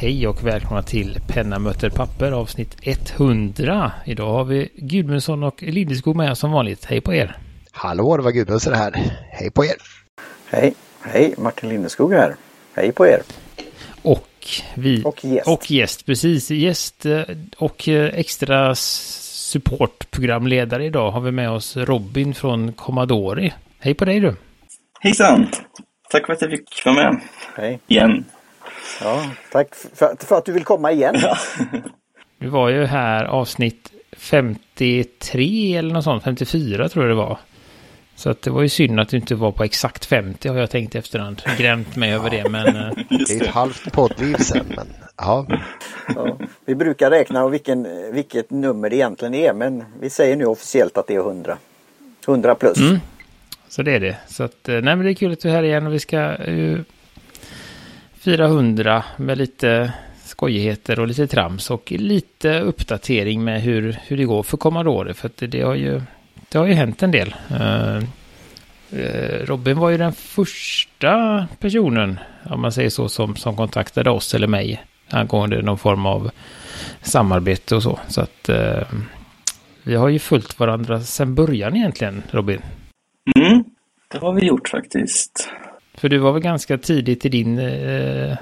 Hej och välkomna till Penna möter papper avsnitt 100. Idag har vi Gudmundsson och Lindeskog med oss som vanligt. Hej på er! Hallå, det var Gudmundsson här. Hej på er! Hej, hej Martin Lindeskog här. Hej på er! Och vi... Och gäst. Och gäst, precis. Gäst eh, och eh, extra supportprogramledare idag har vi med oss Robin från Commodore. Hej på dig du! Hejsan! Tack för att jag fick vara med. Hej. Igen. Ja, tack för, för att du vill komma igen. Du var ju här avsnitt 53 eller något sånt, 54 tror jag det var. Så att det var ju synd att du inte var på exakt 50 har jag tänkt i efterhand. Grämt mig över det men... eh, Det är ett halvt poddliv sen, men ja. Ja, vi brukar räkna och vilken, vilket nummer det egentligen är men vi säger nu officiellt att det är 100. 100 plus. Mm. Så det är det. Så att, eh, nej men det är kul att du är här igen och vi ska uh, 400 med lite skojigheter och lite trams och lite uppdatering med hur, hur det går för kommande året. För att det, det har ju det har ju hänt en del. Uh, Robin var ju den första personen, om man säger så, som, som kontaktade oss eller mig angående någon form av samarbete och så. Så att uh, vi har ju följt varandra sedan början egentligen, Robin. Mm, det har vi gjort faktiskt. För du var väl ganska tidigt i din, eh,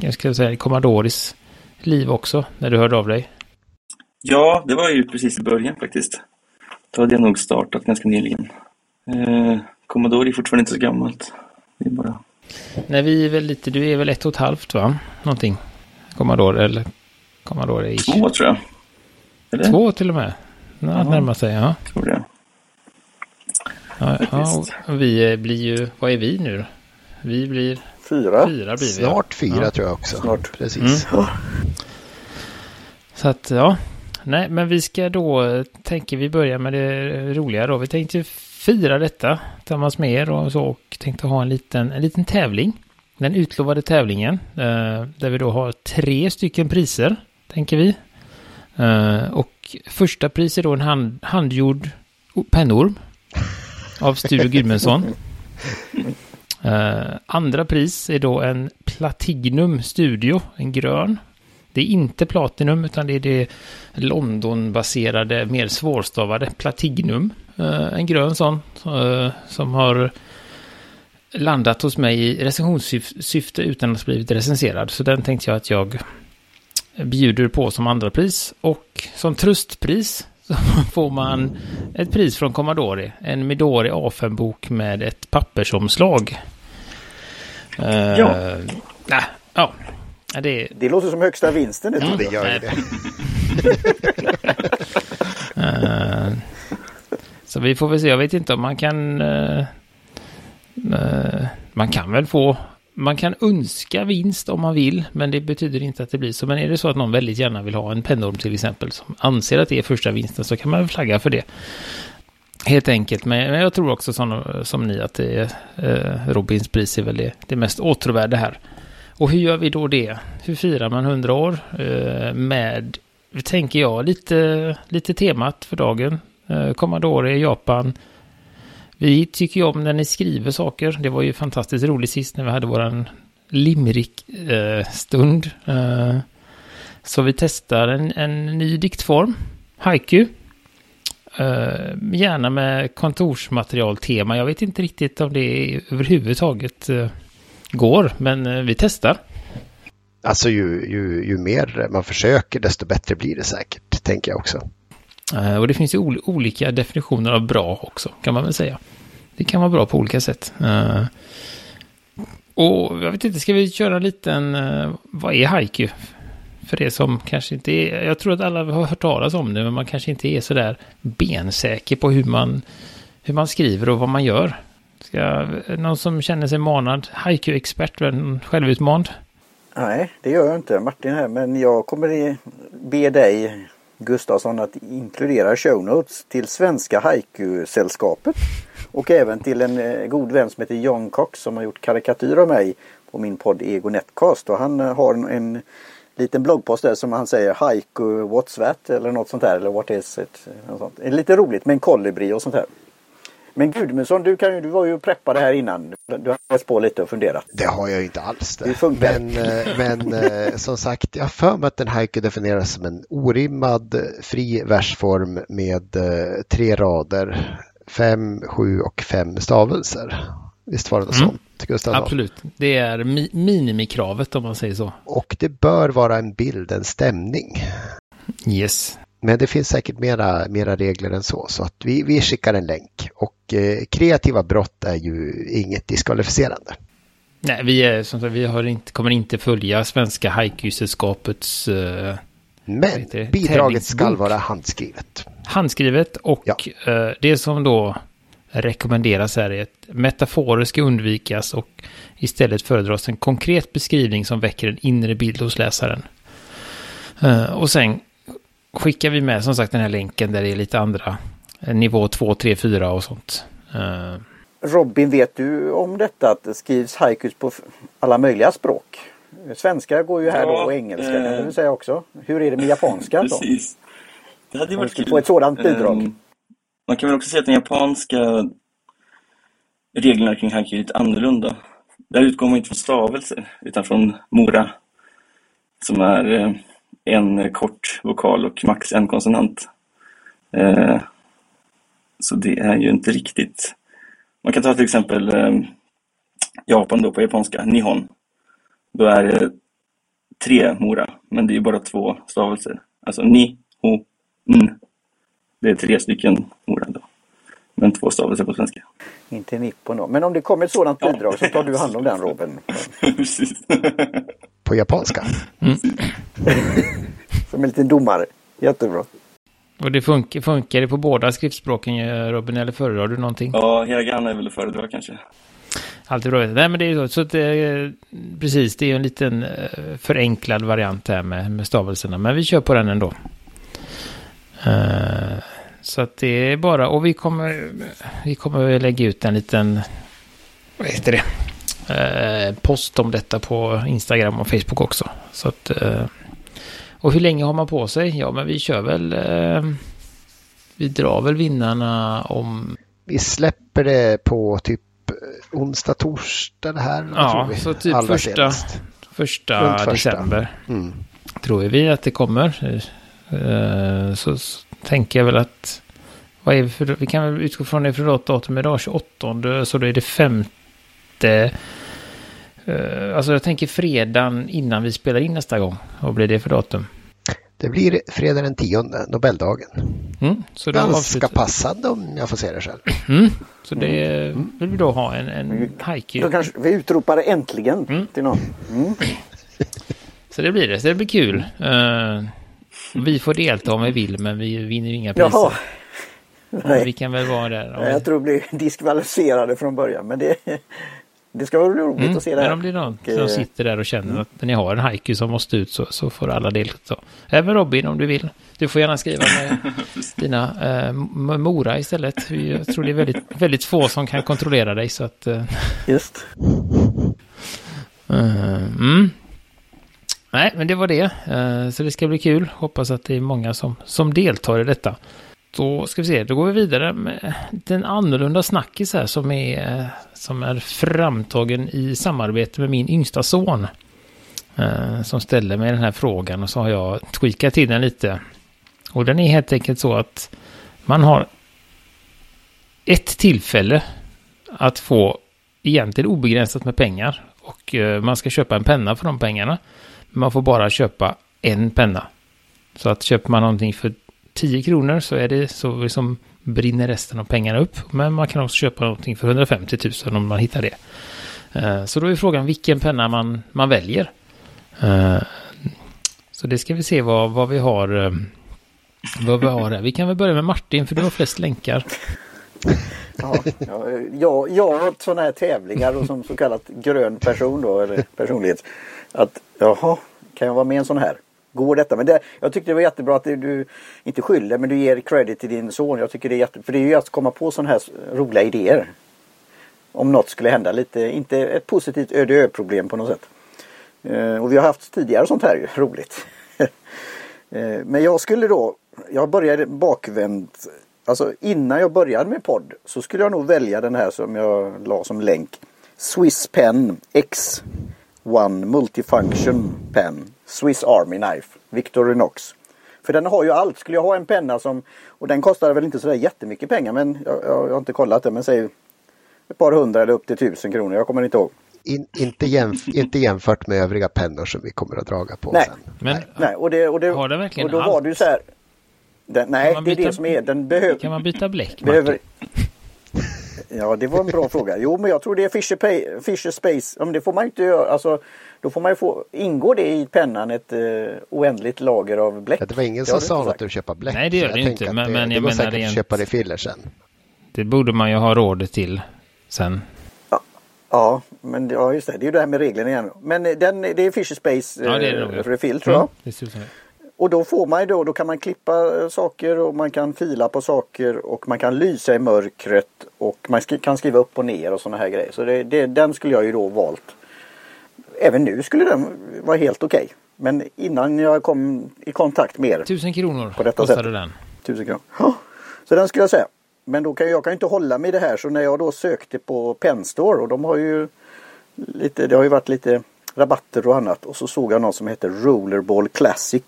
jag ska säga, Commodores liv också, när du hörde av dig. Ja, det var ju precis i början faktiskt. Då hade jag nog startat ganska nyligen. Eh, Commodore är fortfarande inte så gammalt. Det är bara... Nej, vi är väl lite, du är väl ett och ett halvt va? Någonting. Commodore eller Commodore ish. Två tror jag. Eller? Två till och med. Närmar sig, ja. Tror det. Ja, vi eh, blir ju, vad är vi nu? Vi blir Fyra. fyra blir vi. Snart fyra Ja. tror jag också. Snart. Precis. Så att ja, nej men vi ska då, tänker vi börja med det roliga då. Vi tänkte fira detta tillsammans med er och så och tänkte ha en liten, en liten tävling. Den utlovade tävlingen eh, där vi då har tre stycken priser, tänker vi. Eh, och första pris är då en hand, handgjord pennorm av Sture Gudmundsson. Uh, andra pris är då en Platinum Studio, en grön. Det är inte Platinum utan det är det Londonbaserade, mer svårstavade Platinum. Uh, eh, en grön sån uh, som har landat hos mig i recensionssyfte utan att blivit recenserad. Så den tänkte jag att jag bjuder på som andra pris. Och som tröstpris så får man ett pris från Commodore. En Midori A5-bok med ett pappersomslag. Eh, Ja. nej, ja. Det är, Det låter som högsta vinsten det Mm. Det gör ju det. Eh, så vi får väl se. Jag vet inte om man kan... eh, man kan väl få... Man kan önska vinst om man vill, men det betyder inte att det blir så. Men är det så att någon väldigt gärna vill ha en pennorm till exempel, som anser att det är första vinsten, så kan man flagga för det. Helt enkelt, men jag tror också som, som ni att det är, eh, Robins pris är väl det, det mest åtråvärda här. Och hur gör vi då det? Hur firar man 100 år? Eh, med, tänker jag, lite, lite temat för dagen. Eh, är Japan. Vi tycker ju om när ni skriver saker. Det var ju fantastiskt roligt sist när vi hade våran limerick-stund. Eh, eh, så vi testar en, en ny diktform, haiku. Eh, gärna med kontorsmaterialtema. Jag vet inte riktigt om det överhuvudtaget eh, går, men eh, vi testar. Alltså ju, ju, ju mer man försöker desto bättre blir det säkert, tänker jag också. Eh, och det finns ju ol- olika definitioner av bra också, kan man väl säga. Det kan vara bra på olika sätt. Eh, och jag vet inte, ska vi köra en liten, eh, vad är haiku? För det som kanske inte är, jag tror att alla har hört talas om det, men man kanske inte är sådär bensäker på hur man, hur man skriver och vad man gör. Ska, någon som känner sig manad, haiku-expert, Självutmanad? självutmand? Nej, det gör jag inte Martin här men jag kommer be dig Gustafsson att inkludera show notes till Svenska Haiku-sällskapet och även till en eh, god vän som heter John Cox som har gjort karikatyr av mig på min podd Ego Netcast och han eh, har en, en liten bloggpost där som han säger Haiku what's that eller något sånt där eller what is it. Något sånt. Det är lite roligt med en kolibri och sånt här. Men Gudmundsson, du, kan, ju- du var ju och preppade här innan. Du har läst på lite och funderat. Det har jag ju inte alls det. Det funkar. Men, eh, men eh, som sagt, jag har för mig att en haiku definieras som en orimmad fri versform med eh, tre rader, fem, sju och fem stavelser. Visst var det något Mm. sånt, Gustav? Absolut. Det är mi- minimikravet om man säger så. Och det bör vara en bild, en stämning. Yes. Men det finns säkert mera, mera regler än så, så att vi, vi skickar en länk. Och eh, kreativa brott är ju inget diskvalificerande. Nej, vi, är, som sagt, vi har inte, kommer inte följa Svenska Haiku-sällskapets eh, Men bidraget ska vara handskrivet. handskrivet och Ja. eh, det som då rekommenderas här är att metaforer ska undvikas och istället föredras en konkret beskrivning som väcker en inre bild hos läsaren. Eh, och sen skickar vi med som sagt den här länken där det är lite andra eh, nivå 2, 3, 4 och sånt. Eh, Robin, vet du om detta att det skrivs haikus på alla möjliga språk? Svenska går ju här då Ja, och engelska eh, kan du säga också. Hur är det med japanska då? Precis. Det hade ju varit kul. få ett sådant bidrag. Ehm, Man kan väl också säga att de japanska reglerna kring haiku är lite annorlunda. Där utgår man inte från stavelser utan från mora. Som är eh, en kort vokal och max en konsonant. Eh, Så det är ju inte riktigt. Man kan ta till exempel eh, Japan då på japanska, nihon. Då är det tre mora, men det är bara två stavelser. Alltså ni, ho, n. Det är tre stycken mora då. Men två stavelser på svenska. Inte nippon då. Men om det kommer ett sådant Ja. bidrag så tar du hand om den Robin. Precis. På japanska. Som en liten domare. Jättebra. och det funkar, funkar det på båda skriftspråken eh, Robin, eller föredrar du någonting? ja, hiragana är väl att föredra kanske. Alltid bra. Nej, men det är ju så. så att, det, precis, det är ju en liten eh, förenklad variant här med, med stavelserna. Men vi kör på den ändå. Eh, så att det är bara, och vi kommer, vi kommer lägga ut en liten, vad heter det, eh, post om detta på Instagram och Facebook också. Så att, eh, och hur länge har man på sig? Ja, men vi kör väl, eh, vi drar väl vinnarna om Vi släpper det på typ onsdag, torsdag det här. Ja, så typ Allra första- senast. första, Runt första. december. Mm. tror vi att det kommer. Så, så tänker jag väl att vad är vi, för, vi kan väl utgå från det för datum idag, 28, så då är det femte. eh, Alltså jag tänker fredagen innan vi spelar in nästa gång. Vad blir det för datum? Det blir fredag den 10, Nobeldagen. Mm, så då Ganska avslutar passande om jag får säga det själv. mm, Så det vill vi då ha en, en kanske vi utropar det äntligen Mm. till någon. Mm. Så det blir det. Så det blir kul. Eh, vi får delta om vi vill, men vi vinner ju inga priser. Jaha. Vi Nej, kan väl vara där. om- jag tror vi blir diskvalificerade från början. Men det, det ska vara roligt Mm, att se det här. om det är någon Och, eh, som sitter där och känner att ni har en haiku som måste ut så, så får alla delta. Även Robin om du vill. Du får gärna skriva med dina eh, Mora istället. Jag tror det är väldigt, väldigt få som kan kontrollera dig så att... Eh, Just. eh, mm. Nej, men det var det. Eh, så det ska bli kul. Hoppas att det är många som, som deltar i detta. Då ska vi se, då går vi vidare med den annorlunda snackis här som är, som är framtagen i samarbete med min yngsta son. Eh, som ställde mig den här frågan och så har jag tweakat till den lite. Och den är helt enkelt så att man har ett tillfälle att få egentligen obegränsat med pengar. Och eh, man ska köpa en penna för de pengarna. Men man får bara köpa en penna. Så att köper man någonting för 10 kronor så är det så liksom brinner resten av pengarna upp. Men man kan också köpa någonting för 150 000 om man hittar det. Eh, så då är frågan vilken penna man, man väljer. Eh, så det ska vi se vad, vad vi har. Eh, vad vi har här. Vi kan väl börja med Martin för du har flest länkar. Ja, ja, jag, jag har sådana här tävlingar och som så kallat grön person då, eller personlighet. Att jaha, kan jag vara med i en sån här? Går detta? Men det, jag tyckte det var jättebra att du, inte skyller men du ger credit till din son. Jag tycker det är jätte, för det är ju att komma på sådana här roliga idéer. Om något skulle hända lite, inte ett positivt öde ö problem på något sätt. Eh, och vi har haft tidigare sånt här ju, roligt. Eh, men jag skulle då, jag började bakvänt Alltså innan jag började med podd så skulle jag nog välja den här som jag la som länk. Swiss Pen X1 Multifunction Pen. Swiss Army Knife. Victor Renox. För den har ju allt. Skulle jag ha en penna som, och den kostar väl inte sådär jättemycket pengar men jag, jag, jag har inte kollat det men säg ett par hundra eller upp till tusen kronor. Jag kommer inte ihåg. In, inte, jämf inte jämfört med övriga pennor som vi kommer att draga på Nej. sen. Men Nej, och det, och det, Har den verkligen och då allt? var det ju så här. Den, nej, Kan man det är byta- det som är. Den behöver... kan man byta bläck, behöver... Ja, det var en bra fråga. Jo, men jag tror det är Fisher, Pay, Fisher Space. Ja, men det får man inte göra. Alltså, då får man ju få... Ingår det i pennan ett eh, oändligt lager av bläck? Ja, det var ingen Det som du sa något om att köpa bläck. Nej, det gör det jag inte, men- det, men det jag går menar säkert rent- att köpa refiller sen. Det borde man ju ha råd till sen. Ja, men ja, just det. Det är ju det här med reglerna igen. Men eh, den, det är Fisher Space Ja, det är det eh, ja. refill tror jag. Mm, det ser ut som det. Och då får man ju då, då kan man klippa eh, saker och man kan fila på saker och man kan lysa i mörkret och man sk- kan skriva upp och ner och sådana här grejer. Så det, det, den skulle jag ju då valt. Även nu skulle den vara helt okej. Men innan jag kom i kontakt med er, Tusen kronor På detta kostade sättet. den. tusen kronor. Så den skulle jag säga. Men då kan jag kan inte hålla mig i det här så när jag då sökte på Penstore och de har ju lite, det har ju varit lite rabatter och annat och så såg jag något som heter Rollerball Classic.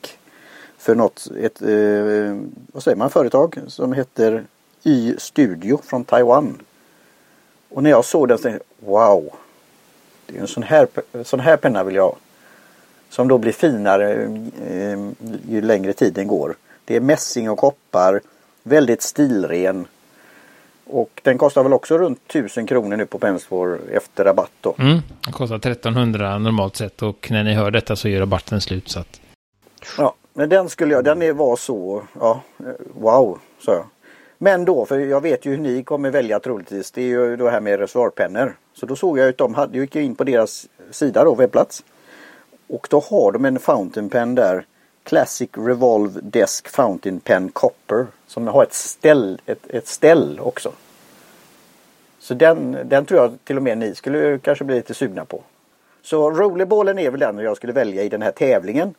För något, ett, eh, vad säger man, företag som heter Y Studio från Taiwan. Och när jag såg den så tänkte jag, wow. Det är en sån här, sån här penna vill jag ha. Som då blir finare eh, ju längre tiden går. Det är mässing och koppar. Väldigt stilren. Och den kostar väl också runt 1000 kronor nu på Pensfor efter rabatt då. Mm, den kostar 1300 normalt sett och när ni hör detta så är rabatten slut. Så att, Ja, men den skulle jag, den är, var så, ja, eh, wow, sa jag. Men då, för jag vet ju hur ni kommer välja troligtvis, det är ju det här med reservoarpennor. Så då såg jag att de hade, jag gick in på deras sida då, webbplats. Och då har de en fountain pen där. Classic Revolve Desk Fountain Pen Copper. Som har ett ställ, ett, ett ställ också. Så den, den tror jag till och med ni skulle kanske bli lite sugna på. Så rollerballen är väl den jag skulle välja i den här tävlingen.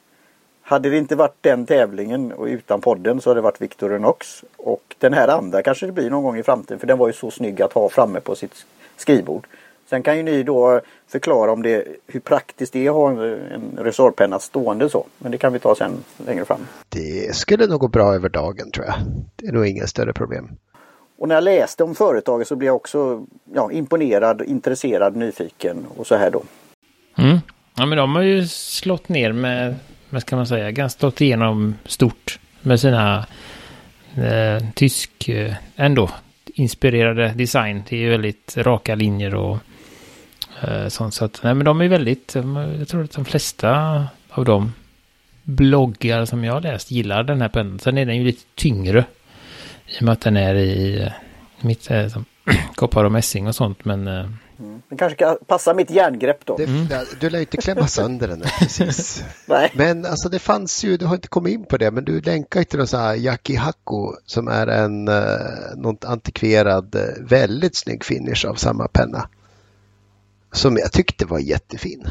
Hade det inte varit den tävlingen och utan podden så hade det varit Victor Renox. Och den här andra kanske det blir någon gång i framtiden för den var ju så snygg att ha framme på sitt skrivbord. Sen kan ju ni då förklara om det, hur praktiskt det är att ha en, en resorpenna stående så. Men det kan vi ta sen längre fram. Det skulle nog gå bra över dagen tror jag. Det är nog inga större problem. Och när jag läste om företaget så blev jag också ja, imponerad, intresserad, nyfiken och så här då. mm. Ja, men de har ju slått ner med, vad ska man säga, ganska slått igenom stort med sina eh, tysk, eh, ändå inspirerade design. Det är väldigt raka linjer och eh, sånt. Så att, nej, men de är väldigt, jag tror att de flesta av de bloggar som jag har läst gillar den här pendeln. Sen är den ju lite tyngre i och med att den är i eh, mitt, eh, som, koppar och mässing och sånt. Men eh, eh, Det kanske kan passa mitt järngrepp då. Det, Du lär ju inte klämma sönder den precis. Nej. Men alltså det fanns ju, du har inte kommit in på det, men du länkar ju till någon sån här Yakihaku som är en uh, något antikverad, eh, väldigt snygg finish av samma penna. Som jag tyckte var jättefin.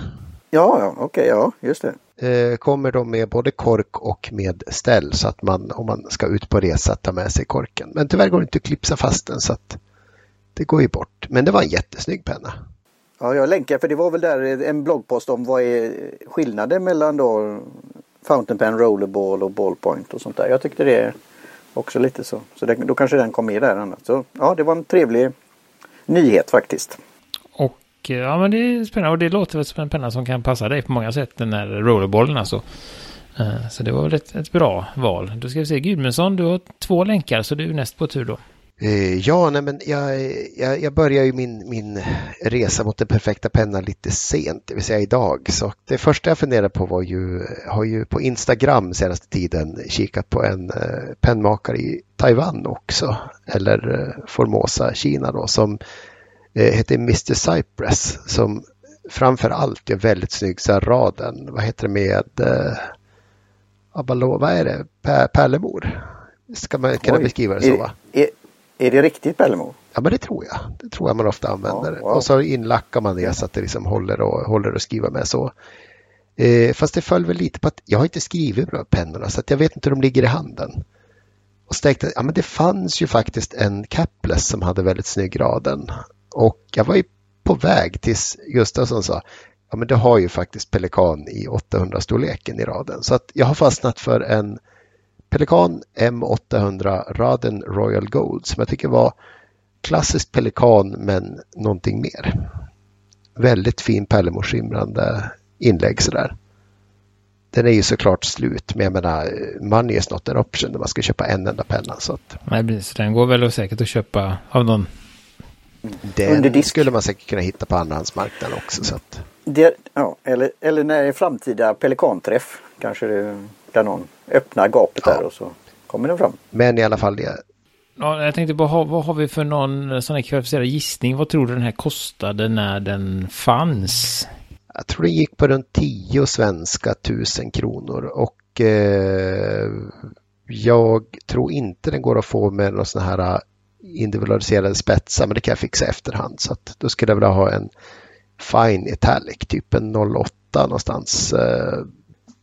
Ja, ja okej, ja, just det. Eh, kommer då med både kork och med ställ så att man om man ska ut på resa tar med sig korken. Men tyvärr går det inte att klipsa fast den så att det går ju bort. Men det var en jättesnygg penna. Ja, jag länkar för det var väl där en bloggpost om vad är skillnaden mellan då Fountain Pen, Rollerball och Ballpoint och sånt där. Jag tyckte det också lite så. Så det, då kanske den kom med där annat. Så ja, det var en trevlig nyhet faktiskt. Och eh, ja, men det är spännande. Och det låter väl som en penna som kan passa dig på många sätt. Den här rollerbollen alltså. Eh, Så det var väl ett, ett bra val. Då ska vi se. Gudmundsson, du har två länkar så du är näst på tur då. Eh, Ja, nej, men jag, jag, jag börjar ju min, min resa mot den perfekta pennan lite sent, det vill säga idag. Så det första jag funderade på var ju, har ju på Instagram senaste tiden kikat på en eh, pennmakare i Taiwan också, eller eh, Formosa, Kina då, som heter Mr Cypress, som framför allt gör väldigt snygg så här raden, vad heter det med, eh, Abalo, vad är det, Pär, pärlemor? Ska man kunna Oj. beskriva det så va? Är, är, är det riktigt Pärlemo? Ja, men det tror jag. Det tror jag man ofta använder. Ja, wow. Och så inlackar man det så att det liksom håller och, håller att skriva med så. Eh, fast det föll väl lite på att jag har inte skrivit med pennorna så att jag vet inte hur de ligger i handen. och så tänkte jag, ja men det fanns ju faktiskt en capless som hade väldigt snygg raden. Och jag var ju på väg tills Gustafsson sa, ja men det har ju faktiskt Pelikan i 800-storleken i raden. Så att jag har fastnat för en Pelikan M800 raden Royal Gold som jag tycker var klassiskt Pelikan men någonting mer. Väldigt fin pärlemorskimrande inlägg sådär. Den är ju såklart slut, men jag menar, money is not an option när man ska köpa en enda penna. Så att... Nej, så den går väl säkert att köpa av någon. Den skulle man säkert kunna hitta på andrahandsmarknaden också. Så att... det, ja, eller, eller när det är framtida pelikanträff. Kanske det, där någon öppnar gapet ja. där och så kommer den fram. Men i alla fall det. Ja, jag tänkte bara, vad har vi för någon sån här kvalificerad gissning? Vad tror du den här kostade när den fanns? jag tror det gick på runt 10 svenska tusen kronor och eh, jag tror inte den går att få med någon sån här eh, individualiserade spetsar men det kan jag fixa efterhand så att då skulle jag vilja ha en fine italic, typ en 08 någonstans eh,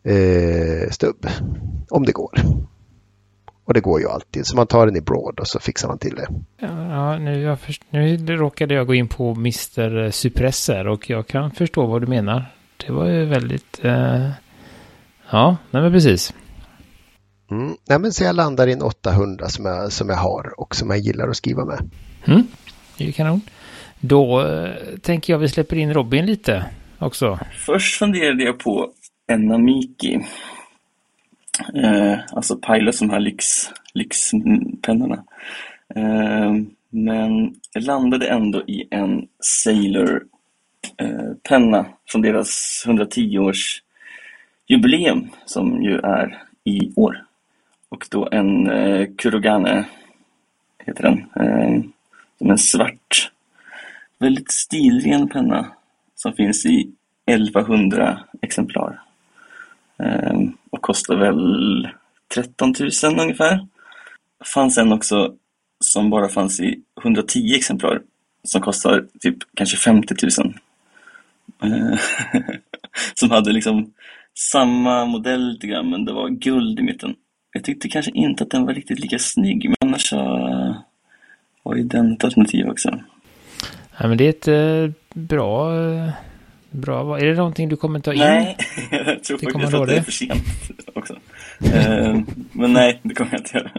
eh, stubb om det går. Och det går ju alltid. Så man tar den i broad och så fixar man till det. Ja, nu, jag först, nu råkade jag gå in på Mr. Suppressor och jag kan förstå vad du menar. Det var ju väldigt... Eh... Ja, nej men precis. Mm. Nej, men så jag landar i en 800 som jag, som jag har och som jag gillar att skriva med. Mm. Det är kanon. Då eh, tänker jag vi släpper in Robin lite också. Först funderade jag på Enamiki. Eh, alltså Pilot, de här lyx, lyxpennorna. Eh, men jag landade ändå i en Sailor-penna eh, från deras 110-års jubileum som ju är i år. Och då en eh, Kurogane, heter den. Eh, som en svart, väldigt stilren penna som finns i 1100 exemplar. Ehm, och kostar väl 13 000 ungefär. fanns en också som bara fanns i 110 exemplar som kostar typ kanske 50 000. Ehm, som hade liksom samma modell lite grann men det var guld i mitten. Jag tyckte kanske inte att den var riktigt lika snygg men annars så var ju den ett alternativ också. Ja, men det är ett eh, bra eh, Bra. Är det någonting du kommer ta in? Nej, jag tror faktiskt att det är för sent också. uh, men nej, det kommer jag inte göra.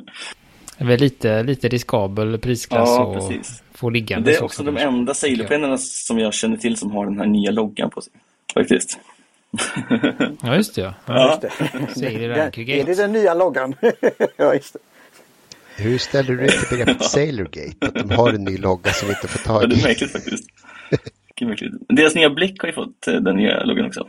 Det är väl lite, lite riskabel prisklass ja, och precis. få liggande. Det är också de enda sailorpennorna som jag känner till som har den här nya loggan på sig. Faktiskt. ja, just det. Ja. ja. Just det. är det den nya loggan? ja, just det. Hur ställer du dig till begreppet Sailorgate? Att de har en ny logga som vi inte får tag i? Ja, det är märkligt faktiskt. Deras nya blick har ju fått eh, den nya loggan också.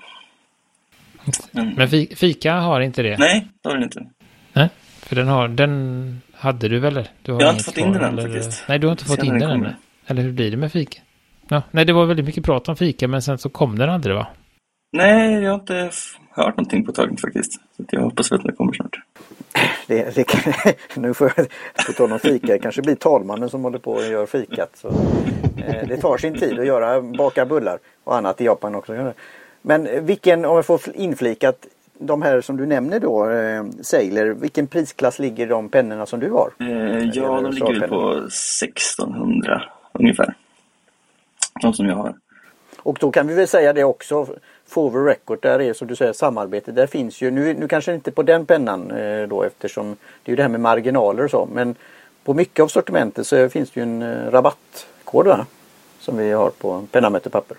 Men, Men Fika har inte det? Nej, det har den inte. Nej, för den har, den hade du väl? Du har jag har inte fått in den än faktiskt. Nej, du har inte fått in den än. Eller hur blir det med Fika? Ja, nej, det var väldigt mycket prat om Fika, men sen så kom den aldrig va? Nej, jag har inte hört någonting på taget faktiskt. Så jag hoppas att det kommer snart. Det, det, nu får jag på tal om fika, det kanske blir talmannen som håller på och gör fikat. Så, eh, det tar sin tid att göra, baka bullar och annat i Japan också. Men vilken, om jag får inflikat, de här som du nämner då, eh, Sailor, vilken prisklass ligger de pennorna som du har? Eh, ja, de ligger på 1600 ungefär. De som jag har. Och då kan vi väl säga det också, Forward Record, där är som du säger samarbete. Där finns ju, nu, nu kanske inte på den pennan eh, då eftersom det är ju det här med marginaler och så. Men på mycket av sortimentet så finns det ju en eh, rabattkod va? Som vi har på penna möter papper.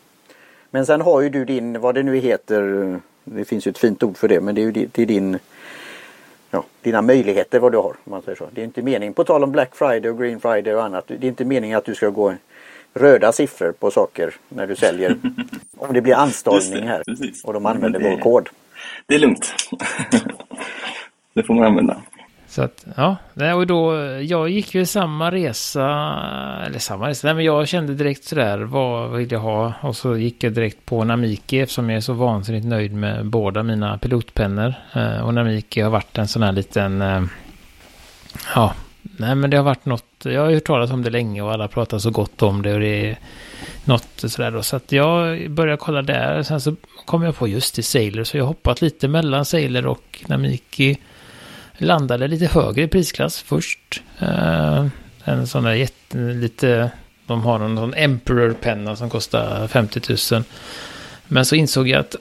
Men sen har ju du din, vad det nu heter, det finns ju ett fint ord för det, men det är ju till din ja, dina möjligheter vad du har. Om man säger så. Det är inte meningen, på tal om Black Friday och Green Friday och annat, det är inte meningen att du ska gå röda siffror på saker när du säljer. Om det blir anstormning här och de använder det, vår kod. Det är lugnt. det får man använda. Så att, ja, och då, jag gick ju samma resa, eller samma resa, nej men jag kände direkt sådär, vad vill jag ha? Och så gick jag direkt på Namiki eftersom jag är så vansinnigt nöjd med båda mina pilotpennor. Eh, och Namiki har varit en sån här liten, eh, ja, nej men det har varit något, jag har hört talas om det länge och alla pratar så gott om det och det är något sådär då. Så att jag började kolla där, sen så kom jag på just i Sailor, så jag hoppat lite mellan Sailor och Namiki. landade lite högre i prisklass först. Uh, en sån där jätte, lite, de har någon sån Emperor-penna som kostar 50 000. Men så insåg jag att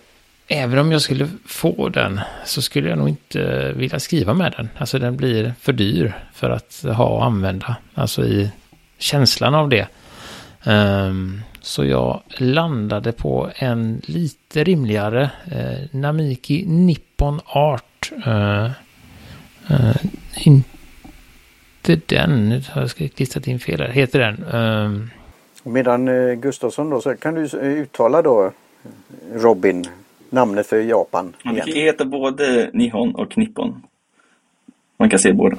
även om jag skulle få den så skulle jag nog inte vilja skriva med den. Alltså den blir för dyr för att ha och använda. Alltså i känslan av det. Um, så jag landade på en lite rimligare eh, Namiki Nippon Art. Uh, uh, inte den, jag ska klistra in fel här, heter den. Um, Medan eh, Gustafsson då, så kan du eh, uttala då Robin, namnet för Japan. Man kan heta både Nihon och Nippon. Man kan se båda.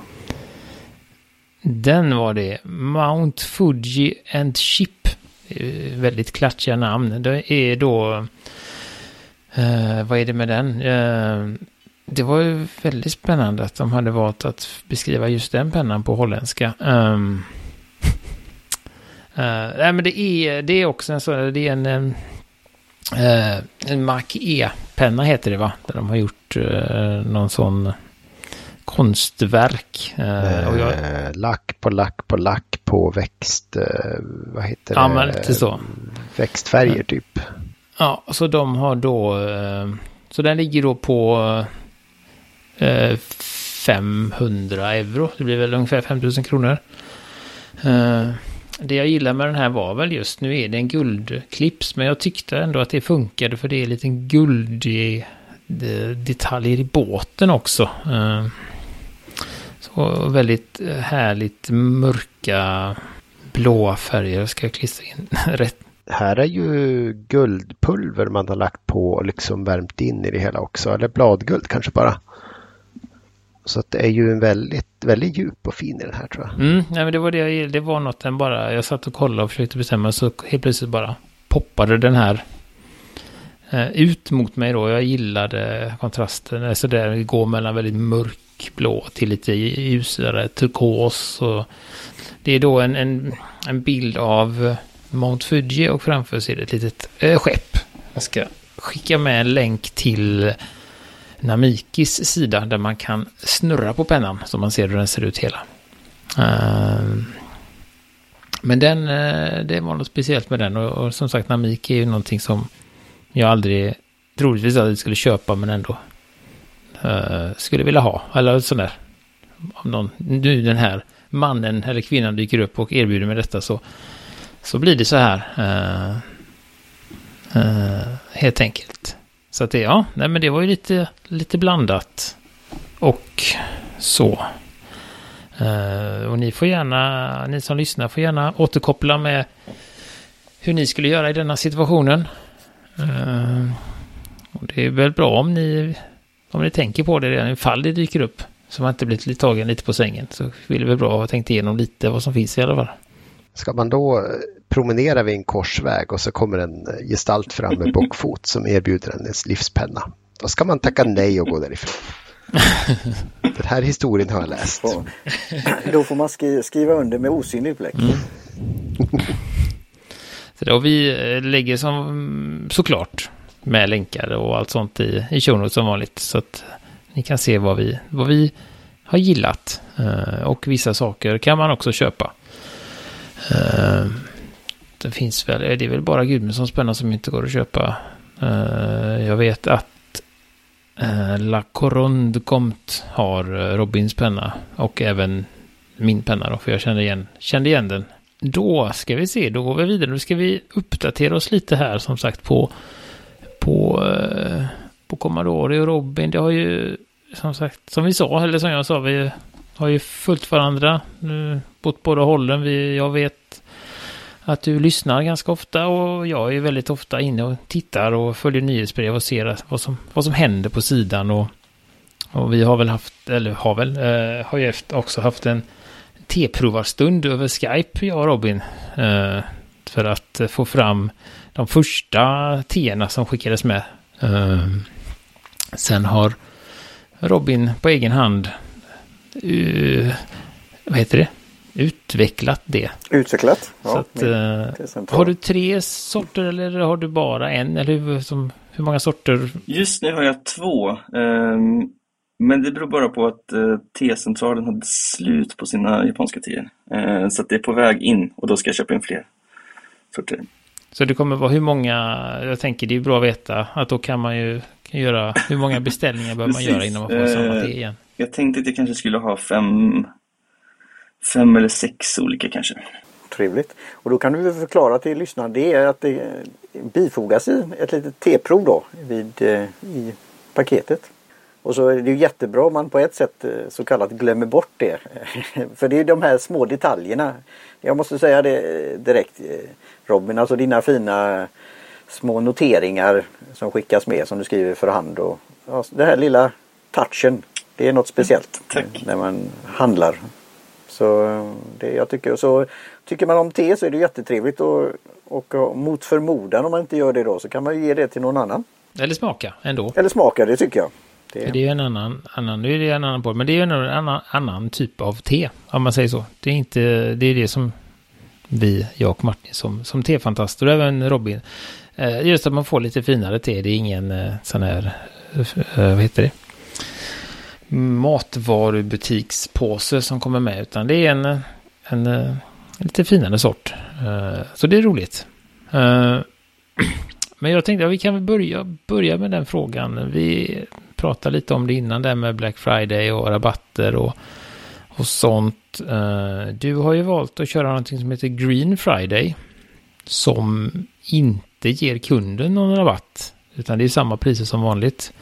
Den var det. Mount Fuji and Ship. Väldigt klatschiga namn. Det är då... Eh, vad är det med den? Eh, det var ju väldigt spännande att de hade valt att beskriva just den pennan på holländska. Um, uh, nej, men det är, det är också en sån, det är en, en, uh, en Mac E-penna heter det va? Där de har gjort uh, någon sån konstverk. Och jag... Lack på lack på lack på växt, vad heter det? Ja, men lite så. Växtfärger typ. Ja, så de har då, så den ligger då på 500 euro. Det blir väl ungefär 5000 kronor. Det jag gillar med den här var väl just, nu är det en guldklips, men jag tyckte ändå att det funkade för det är en liten guldig eh, detaljer i båten också. Eh, så väldigt eh, härligt mörka blåa färger. Ska jag klistra in rätt? Här är ju guldpulver man har lagt på och liksom värmt in i det hela också. Eller bladguld kanske bara. Så att det är ju en väldigt, väldigt djup och fin i den här tror jag. Mm, nej, men det var det det var något den bara, jag satt och kollade och försökte bestämma så helt plötsligt bara poppade den här eh, ut mot mig då. Jag gillade kontrasten, alltså det går mellan väldigt mörkblå till lite ljusare turkos. Och det är då en, en, en bild av Mount Fuji och framför sig är det ett litet eh, skepp. Jag ska skicka med en länk till Namikis sida där man kan snurra på pennan så man ser hur den ser ut hela. Ehm, men den, eh, det var något speciellt med den och, och, som sagt Namiki är ju någonting som jag aldrig, troligtvis aldrig skulle köpa men ändå eh, skulle vilja ha. Eller sån där, om någon, nu den här mannen eller kvinnan dyker upp och erbjuder mig detta så, så blir det så här. Eh, helt enkelt. Så att det, ja, nej men det var ju lite, lite blandat. Och så. Uh, och ni får gärna, ni som lyssnar får gärna återkoppla med hur ni skulle göra i denna situationen. Uh, och det är väl bra om ni, om ni tänker på det redan ifall det dyker upp. Så man inte blir tagen lite på sängen. Så vill det väl bra att ha tänkt igenom lite vad som finns i alla fall. Ska man då promenera vid en korsväg och så kommer en gestalt fram med bockfot som erbjuder en livspenna. Då ska man tacka nej och gå därifrån. Den här historien har jag läst. Då får man skriva under med osynlig bläck. Mm. Så och vi eh, lägger som såklart med länkar och allt sånt i, i show som vanligt. Så att ni kan se vad vi, vad vi har gillat. Eh, och vissa saker kan man också köpa. Det finns väl, eh, det är väl bara Gudmundssons penna som inte går att köpa. Uh, jag vet att uh, La Coronde Comte har Robins penna och även min penna då, för jag kände igen, kände igen den. Då ska vi se, då går vi vidare. Då ska vi uppdatera oss lite här som sagt på, på, uh, på Commodore och Robin. Det har ju som sagt, som vi sa, eller som jag sa, vi har ju följt varandra nu bott båda hållen. Vi, jag vet att du lyssnar ganska ofta och jag är väldigt ofta inne och tittar och följer nyhetsbrev och ser vad som, vad som händer på sidan. Och, och vi har väl haft, eller har väl, eh, har ju också haft en T-provarstund över Skype, jag och Robin. Eh, för att få fram de första T-erna som skickades med. Eh, sen har Robin på egen hand uh, vad heter det? Utvecklat det. Utvecklat? Ja, Så att, uh, har du tre sorter eller har du bara en? Eller hur, som, hur många sorter? Just nu har jag två. Um, Men det beror bara på att eh, T-centralen hade slut på sina japanska teer. Eh, så att det är på väg in och då ska jag köpa in fler sorter. Så det kommer vara hur många, jag tänker det är bra att veta, att då kan man ju kan göra, hur många beställningar behöver man göra innan man får samma Eh, te igen? Jag tänkte att jag kanske skulle ha fem, fem eller sex olika kanske. Trevligt. Och då kan du förklara till lyssnarna det är att det bifogas i ett litet teprov då vid, eh, i paketet. Och så är det ju jättebra om man på ett sätt eh, så kallat glömmer bort det. För det är ju de här små detaljerna. Jag måste säga det eh, direkt Robin, alltså dina fina små noteringar som skickas med som du skriver för hand. Och, ja, det här lilla touchen, det är något speciellt Tack. när man handlar. Så det jag tycker. Så tycker man om te så är det jättetrevligt och, och, mot förmodan om man inte gör det då så kan man ju ge det till någon annan. Eller smaka ändå. Eller smaka det tycker jag. Det, det är ju en annan, annan, nu är det en annan boll, men det är ju en annan, annan typ av te, om man säger så. Det är inte, det är det som vi, jag och Martin, som, som tefantaster och även Robin. Eh, just att man får lite finare te, det är ingen eh, sån här, eh, vad heter det? Matvarubutikspåse som kommer med, utan det är en, en, en lite finare sort. Eh, så det är roligt. Eh, men jag tänkte att vi kan väl börja, börja med den frågan. Vi pratade lite om det innan, där med Black Friday och rabatter och, och sånt. Du har ju valt att köra någonting som heter Green Friday. Som inte ger kunden någon rabatt. Utan det är samma priser som vanligt.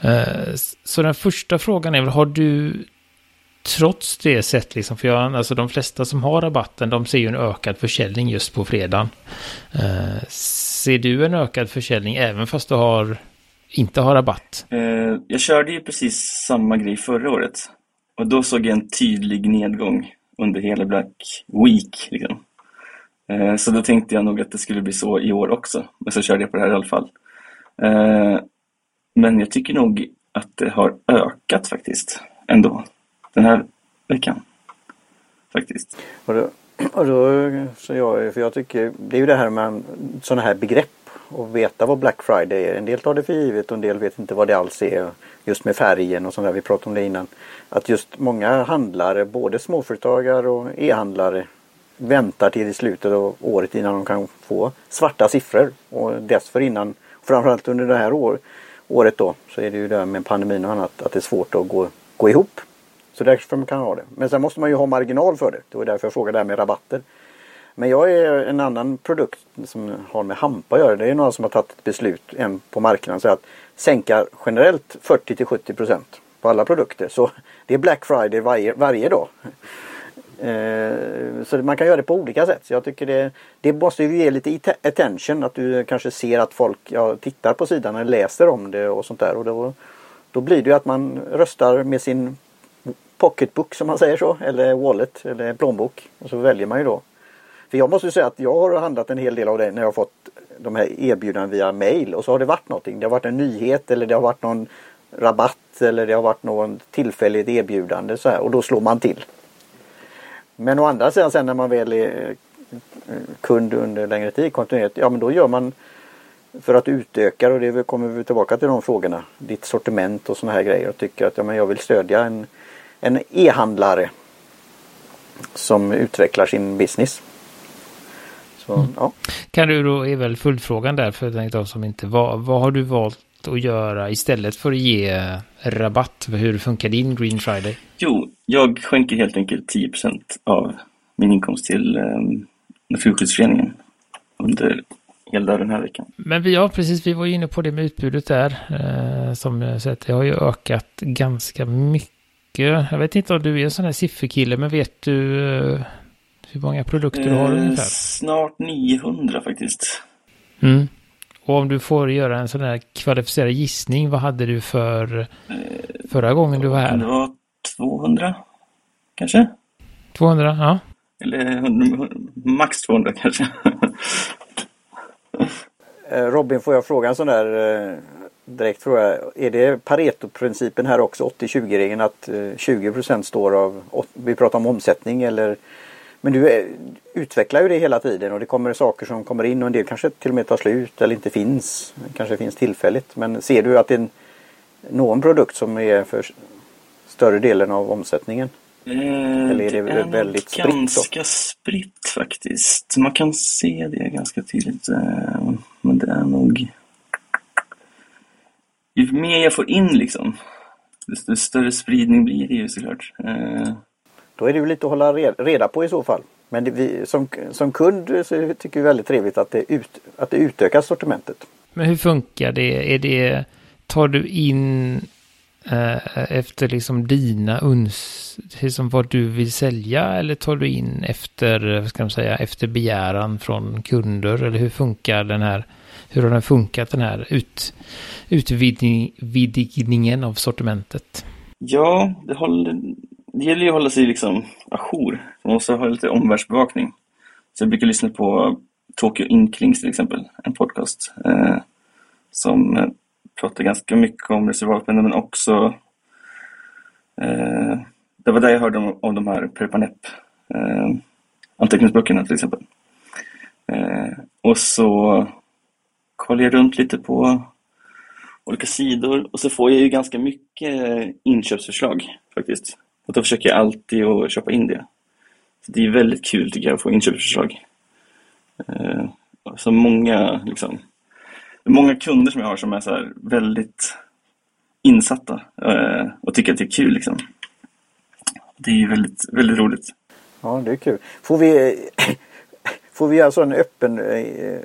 Eh, så den första frågan är väl, har du trots det sett liksom, för jag, alltså de flesta som har rabatten, de ser ju en ökad försäljning just på fredagen. Eh, ser du en ökad försäljning även fast du har, inte har rabatt? Eh, jag körde ju precis samma grej förra året. Och då såg jag en tydlig nedgång under hela Black Week. Liksom. Så då tänkte jag nog att det skulle bli så i år också. Men så körde jag på det här i alla fall. Men jag tycker nog att det har ökat faktiskt. Ändå. Den här veckan. Faktiskt. och då, och då så jag, för jag tycker det är ju det här med sådana här begrepp och veta vad Black Friday är. En del tar det för givet och en del vet inte vad det alls är. Just med färgen och sånt där, vi pratade om det innan. Att just många handlare, både småföretagare och e-handlare väntar till i slutet av året innan de kan få svarta siffror. Och dessförinnan, framförallt under det här året, året då, så är det ju det här med pandemin och annat, att det är svårt att gå, gå ihop. Så därför man kan ha det. Men sen måste man ju ha marginal för det. Det var därför jag frågade det här med rabatter. Men jag är en annan produkt som har med hampa att göra. Det är någon som har tagit ett beslut en på marknaden så att sänka generellt 40 till 70 procent på alla produkter. Så det är Black Friday varje, varje dag. Eh, så man kan göra det på olika sätt. Så jag tycker det, det måste ju ge lite attention. Att du kanske ser att folk ja, tittar på sidan eller läser om det och sånt där. Och då, då blir det ju att man röstar med sin pocketbook som man säger så. Eller wallet eller plånbok. Och så väljer man ju då. För jag måste säga att jag har handlat en hel del av det när jag har fått de här erbjudandena via mail. Och så har det varit någonting. Det har varit en nyhet eller det har varit någon rabatt eller det har varit någon tillfälligt erbjudande så här. Och då slår man till. Men å andra sidan sen när man väl är eh, kund under längre tid kontinuerligt. Ja men då gör man för att utöka och det kommer vi tillbaka till de frågorna. Ditt sortiment och sådana här grejer. Och tycker att ja, men jag vill stödja en, en e-handlare som utvecklar sin business. Så ja. Kan du då, är väl följdfrågan där för de som inte, vad, vad har du valt att göra istället för att ge rabatt? För hur funkar din Green Friday? Jo, jag skänker helt enkelt 10% av min inkomst till eh, Naturskyddsföreningen under hela den här veckan. Men vi, ja, precis, vi var ju inne på det med utbudet där. Eh, som jag sett, det har ju ökat ganska mycket. Jag vet inte om du är en sån här sifferkille, men vet du eh, hur många produkter du har Eh, ungefär? snart 900 faktiskt. Mm. Och om du får göra en sån här kvalificerad gissning, vad hade du för förra gången du var Kan det här? vara 200 kanske? 200? Ja. Eller 100, max 200 kanske. Eh, Robin får jag fråga en sån där eh, direkt fråga. Är det Pareto-principen här också 80-20-regeln att eh, 20% står av, vi pratar om omsättning eller men du eh, utvecklar ju det hela tiden och det kommer saker som kommer in och en del kanske till och med tar slut eller inte finns. Kanske finns tillfälligt. Men ser du att en, någon produkt som är för större delen av omsättningen? Eh, Eller är det det är väldigt spritt ganska spritt faktiskt. Man kan se det ganska tydligt. eh, Men det är nog... Ju mer jag får in liksom, desto större spridning blir det ju såklart. Eh, Då är det ju lite att hålla re- reda på i så fall. Men det, vi, som, som kund så tycker vi väldigt trevligt att det, ut, att det utökar sortimentet. Men hur funkar det? Är det, tar du in eh, efter liksom dina uns, liksom vad du vill sälja eller tar du in efter, vad ska man säga, efter begäran från kunder? Eller hur funkar den här, hur har den funkat den här ut, utvidgningen av sortimentet? Ja, det, håller, det gäller ju att hålla sig liksom ajour. Man måste ha lite omvärldsbevakning. Så jag brukar lyssna på Tokyo Inklings till exempel, en podcast eh, som eh, pratar ganska mycket om reservatbränder men också eh, det var där jag hörde om, om de här Perpanep eh, anteckningsböckerna till exempel. Eh, och så kollar jag runt lite på olika sidor och så får jag ju ganska mycket inköpsförslag faktiskt. Och då försöker jag alltid att köpa in det. Så det är väldigt kul tycker jag att få inköpsförslag. Eh, så många, liksom, många kunder som jag har som är så här väldigt insatta eh, och tycker att det är kul. Liksom. Det är väldigt, väldigt roligt. Ja, det är kul. Får vi, får vi alltså en öppen eh,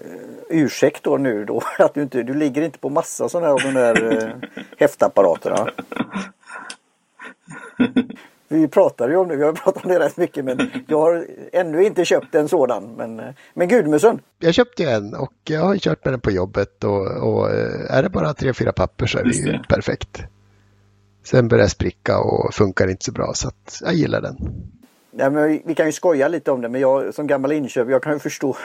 ursäkt då nu då? Att du inte, du ligger inte på massa sådana här av de där eh, häftapparaterna? Vi pratar ju om det, vi har pratat om det rätt mycket men jag har ännu inte köpt en sådan. Men, men Gudmusson, Jag köpte en och jag har kört med den på jobbet och, och eh, är det bara tre, fyra papper så är det ju perfekt. Sen börjar spricka och funkar inte så bra så att jag gillar den. Ja, men vi- vi kan ju skoja lite om det men jag som gammal inköp jag kan ju förstå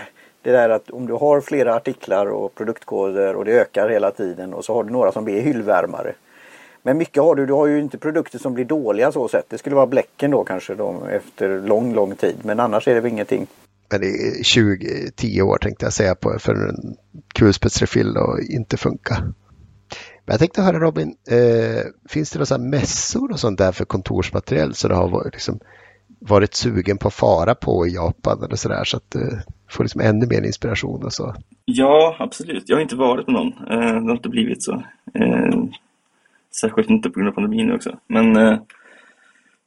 det där att om du har flera artiklar och produktkoder och det ökar hela tiden och så har du några som blir hyllvärmare. Men mycket har du, du har ju inte produkter som blir dåliga så sett. Det skulle vara bläcken då kanske då, efter lång, lång tid. Men annars är det väl ingenting. Men det är 20, 10 år tänkte jag säga på för en kulspetsrefill och inte funka. Men jag tänkte höra Robin, eh, finns det några mässor och sånt där för kontorsmaterial så du har varit, liksom, varit sugen på att fara på i Japan eller sådär så att du får liksom ännu mer inspiration och så. Ja, absolut. Jag har inte varit på någon. Eh, det har inte blivit så. Särskilt inte på grund av pandemin också. Men eh,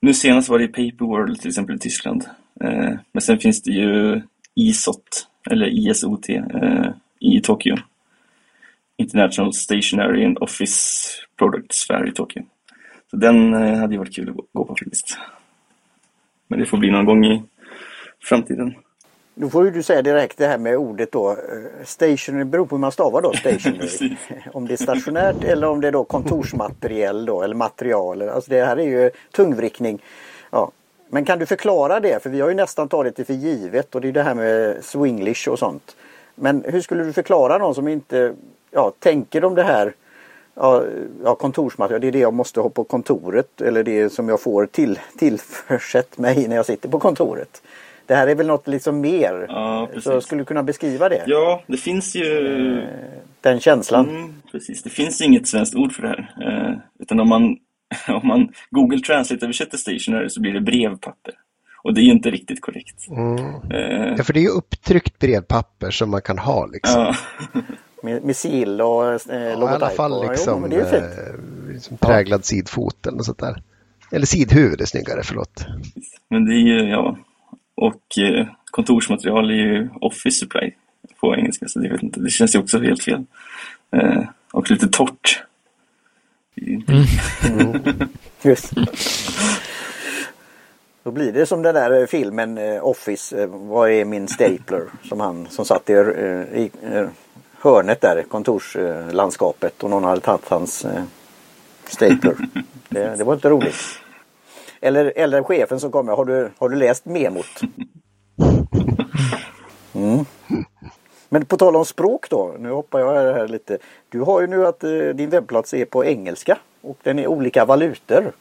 nu senast var det i Paper World till exempel i Tyskland. Eh, men sen finns det ju ISOT, eller ISOT, eh, i Tokyo. International Stationary and Office Products Fair i Tokyo. Så den eh, hade ju varit kul att gå på faktiskt. Men det får bli någon gång i framtiden. Då får ju du säga direkt det här med ordet då. eh, Stationary beror på hur man stavar då. Stationary. Om det är stationärt eller om det är då kontorsmaterial då eller material. Alltså det här är ju tungvrickning. Ja. Men kan du förklara det? För vi har ju nästan tagit det för givet och det är det här med swinglish och sånt. Men hur skulle du förklara någon som inte ja, tänker om det här ja, ja, kontorsmaterial, det är det jag måste ha på kontoret eller det som jag får till, tillförsett mig när jag sitter på kontoret. Det här är väl något liksom mer. Ja, så precis. skulle kunna beskriva det. Ja, det finns ju Den känslan. Mm, precis, det finns inget svenskt ord för det här. Eh, utan om man, om man Google Translate översätter stationary så blir det brevpapper. Och det är ju inte riktigt korrekt. Eh, Ja, för det är ju upptryckt brevpapper som man kan ha liksom. ja, Med, med sill och eh, Ja, I alla fall och- jo, liksom, eh, liksom präglad sidfot eller något sånt där. Eller sidhuvud är snyggare, förlåt. men det är ju, ja. Och eh, kontorsmaterial är ju office supply på engelska, så det, vet inte, det känns ju också helt fel. Eh, och lite torrt. Ju inte- Just. Då blir det som den där eh, filmen Office, Vad är min stapler? Som han som satt i, i hörnet där, kontorslandskapet och någon hade tagit hans stapler. Det, det var inte roligt. Eller, eller chefen som kommer, har du, har du läst memot? Mm. Men på tal om språk då, nu hoppar jag här lite. Du har ju nu att eh, din webbplats är på engelska och den är olika valutor.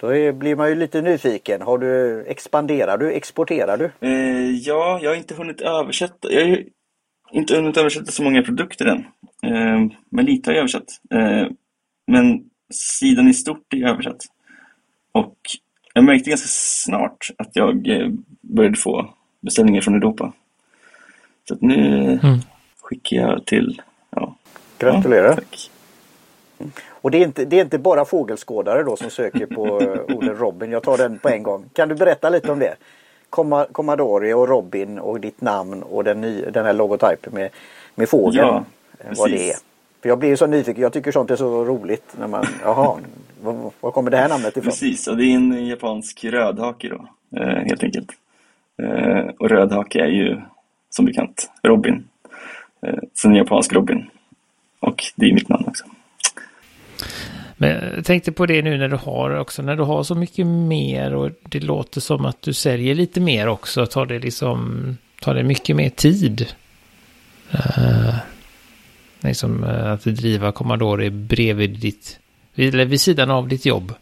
Då är, blir man ju lite nyfiken. Har du, expanderar du, exporterar du? Eh, ja, jag har inte hunnit översätta. Jag har ju inte hunnit översätta så många produkter än. Eh, men lite har jag översatt. Eh, men sidan i stort är översatt. Och jag märkte ganska snart att jag eh, började få beställningar från Europa. Så att nu Mm. skickar jag till... Ja, Gratulerar. Ja, tack. Och det är, inte, det är inte bara fågelskådare då som söker på eh, ordet Robin. Jag tar den på en gång. Kan du berätta lite om det? Commodore och Robin och ditt namn och den, ny, den här logotypen med, med fågeln. Ja, vad det är. För jag blir ju så nyfiken. Jag tycker sånt är så roligt. När man, jaha, var, var kommer det här namnet ifrån? Precis, och det är en japansk rödhake då, eh, helt enkelt. Eh, och rödhake är ju som bekant Robin. Eh, så en japansk Robin. Och det är mitt namn också. Men jag tänkte på det nu när du har också, när du har så mycket mer och det låter som att du säljer lite mer också, tar det liksom, tar det mycket mer tid? Uh, liksom att driva Commodore bredvid ditt, eller vid sidan av ditt jobb.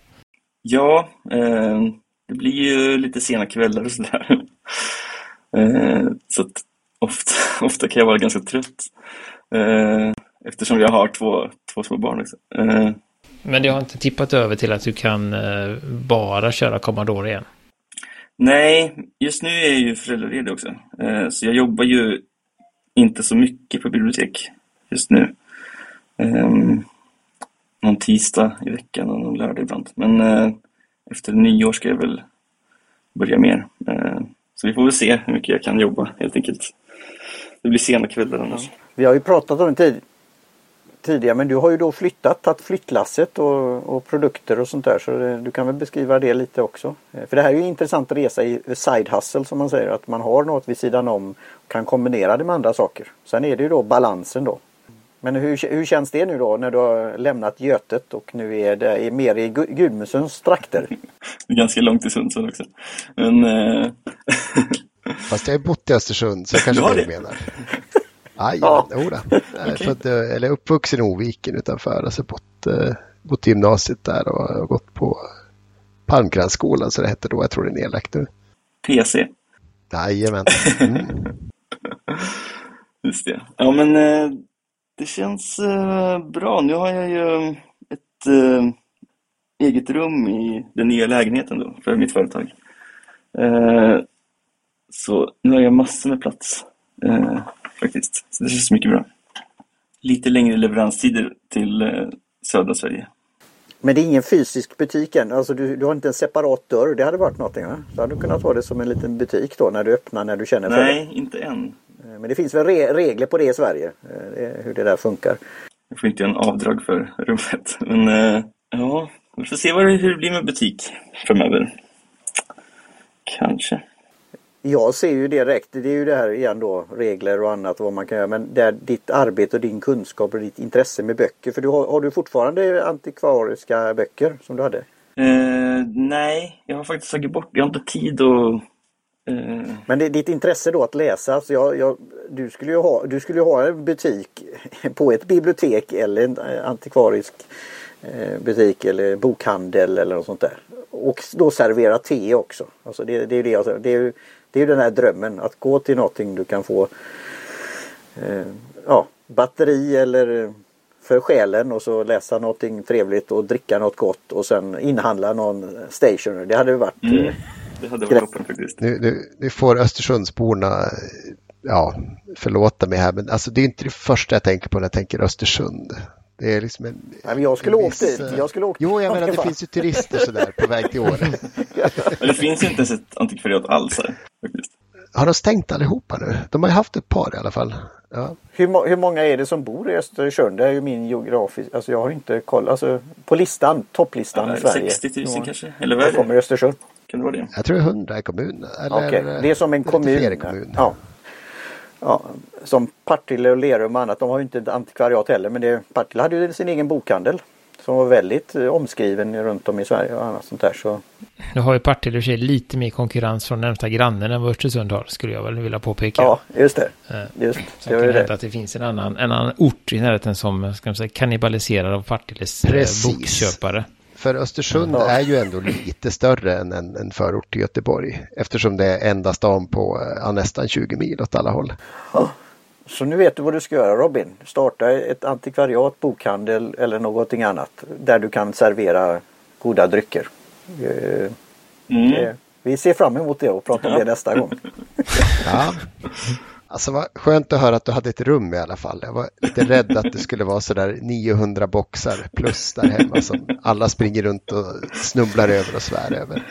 Ja, eh, det blir ju lite sena kvällar och sådär. Eh, så att ofta, ofta kan jag vara ganska trött. Eh, eftersom jag har två, två små barn också. Eh, Men det har inte tippat över till att du kan eh, bara köra Commodore igen? nej, just nu är jag ju föräldraledig också. Så jag jobbar ju inte så mycket på bibliotek just nu. Eh, någon tisdag i veckan och någon lördag ibland. Men eh, efter nyår ska jag väl börja mer. Eh, så vi får väl se hur mycket jag kan jobba helt enkelt. Det blir sena kvällar annars. Vi har ju pratat om det tid, tidigare men du har ju då flyttat, tagit flyttlasset och, och produkter och sånt där. Så det, du kan väl beskriva det lite också. Eh, för det här är ju en intressant resa i eh, side hustle som man säger. Att man har något vid sidan om och kan kombinera det med andra saker. Sen är det ju då balansen då. Men hur, hur känns det nu då när du har lämnat Götet och nu är det är mer i Gu- Gudmundsens trakter? Det är ganska långt till Sundsvall också. Men eh, Fast jag har bott i Östersund så kanske Du har det du det? menar. Aj, Ja. ja. jodå. Är född, eh, eller uppvuxen i Oviken utanför. Alltså bott, eh, bott i gymnasiet där och gått på Palmkransskolan så det hette då. Jag tror det är nedlagt nu. PC, Jajamän. Mm. just det. Ja men eh, det känns eh, bra. Nu har jag ju ett eh, eget rum i den nya lägenheten då för mitt företag. Eh, så nu har jag massor med plats faktiskt. Så det känns mycket bra. Lite längre leveranstider till södra Sverige. Men det är ingen fysisk butik än. Alltså du, du har inte en separat dörr. Det hade varit någonting va? Så hade du kunnat ha det som en liten butik då när du öppnar när du känner för det. Nej, inte än. Men det finns väl re regler på det i Sverige. eh, Hur det där funkar. Jag får inte göra en avdrag för rummet. Men eh, ja, vi får se det, hur det blir med butik framöver. Kanske. Jag ser ju direkt. Det är ju det här igen då. Regler och annat vad man kan göra. Men där ditt arbete och din kunskap och ditt intresse med böcker. För du har, har du fortfarande antikvariska böcker som du hade? Eh, nej, jag har faktiskt tagit bort, jag har inte tid att... Eh, Men det, ditt intresse då att läsa. Så jag, jag, du, skulle ju ha, du skulle ha en butik på ett bibliotek eller en eh, antikvarisk eh, butik eller bokhandel eller något sånt där. Och då servera te också. Alltså det, det är det jag. Det är det är ju den här drömmen att gå till någonting du kan få eh, ja, batteri eller för själen och så läsa någonting trevligt och dricka något gott och sen inhandla någon stationer. Det hade ju varit mm, det hade varit toppen faktiskt. Nu, nu, nu får Östersundsborna ja, förlåta mig här, men alltså, det är inte det första jag tänker på när jag tänker Östersund. Det är liksom en, Nej, men jag skulle åkt dit. Jag skulle åkt Jo, jag menar det Ja, finns ju turister sådär på väg till Åre. Men det finns ju inte ens ett antikvariat alls här. Faktiskt. Har de stängt allihopa nu? De har ju haft ett par i alla fall. Ja. Hur, hur många är det som bor i Östersund? Det är ju min geografisk... Alltså jag har inte koll. Alltså på listan, topplistan i Sverige. 60 000 Ja. kanske? Eller Vad kommer är det? Östersund? Kan det vara det? Jag tror 100 i kommunen. Eller, Okej, det är som en kommun. kommun. Ja. Ja, som Partille och Lerum och annat. De har ju inte ett antikvariat heller. Men det, Partille hade ju sin egen bokhandel. Som var väldigt eh, omskriven runt om i Sverige och annat sånt där. Så Nu har ju Partille i och för sig lite mer konkurrens från närmsta grannen än vad Östersund har, skulle jag väl vilja påpeka. ja, just det. Eh, Just, Så det det kan det. att det finns en annan, en annan ort i närheten som ska man säga, kannibaliserar av Partilles eh, Precis. bokköpare. För Östersund Ja. är ju ändå lite större än en, en förort till Göteborg. Eftersom det är enda stan på eh, ja, nästan 20 mil åt alla håll. Så nu vet du vad du ska göra Robin. Starta ett antikvariat, bokhandel eller någonting annat där du kan servera goda drycker. Eh, Mm. det- Vi ser fram emot det och pratar om det nästa gång. Alltså vad skönt att höra att du hade ett rum i alla fall. Jag var lite rädd att det skulle vara sådär 900 boxar plus där hemma som alla springer runt och snubblar över och svär över.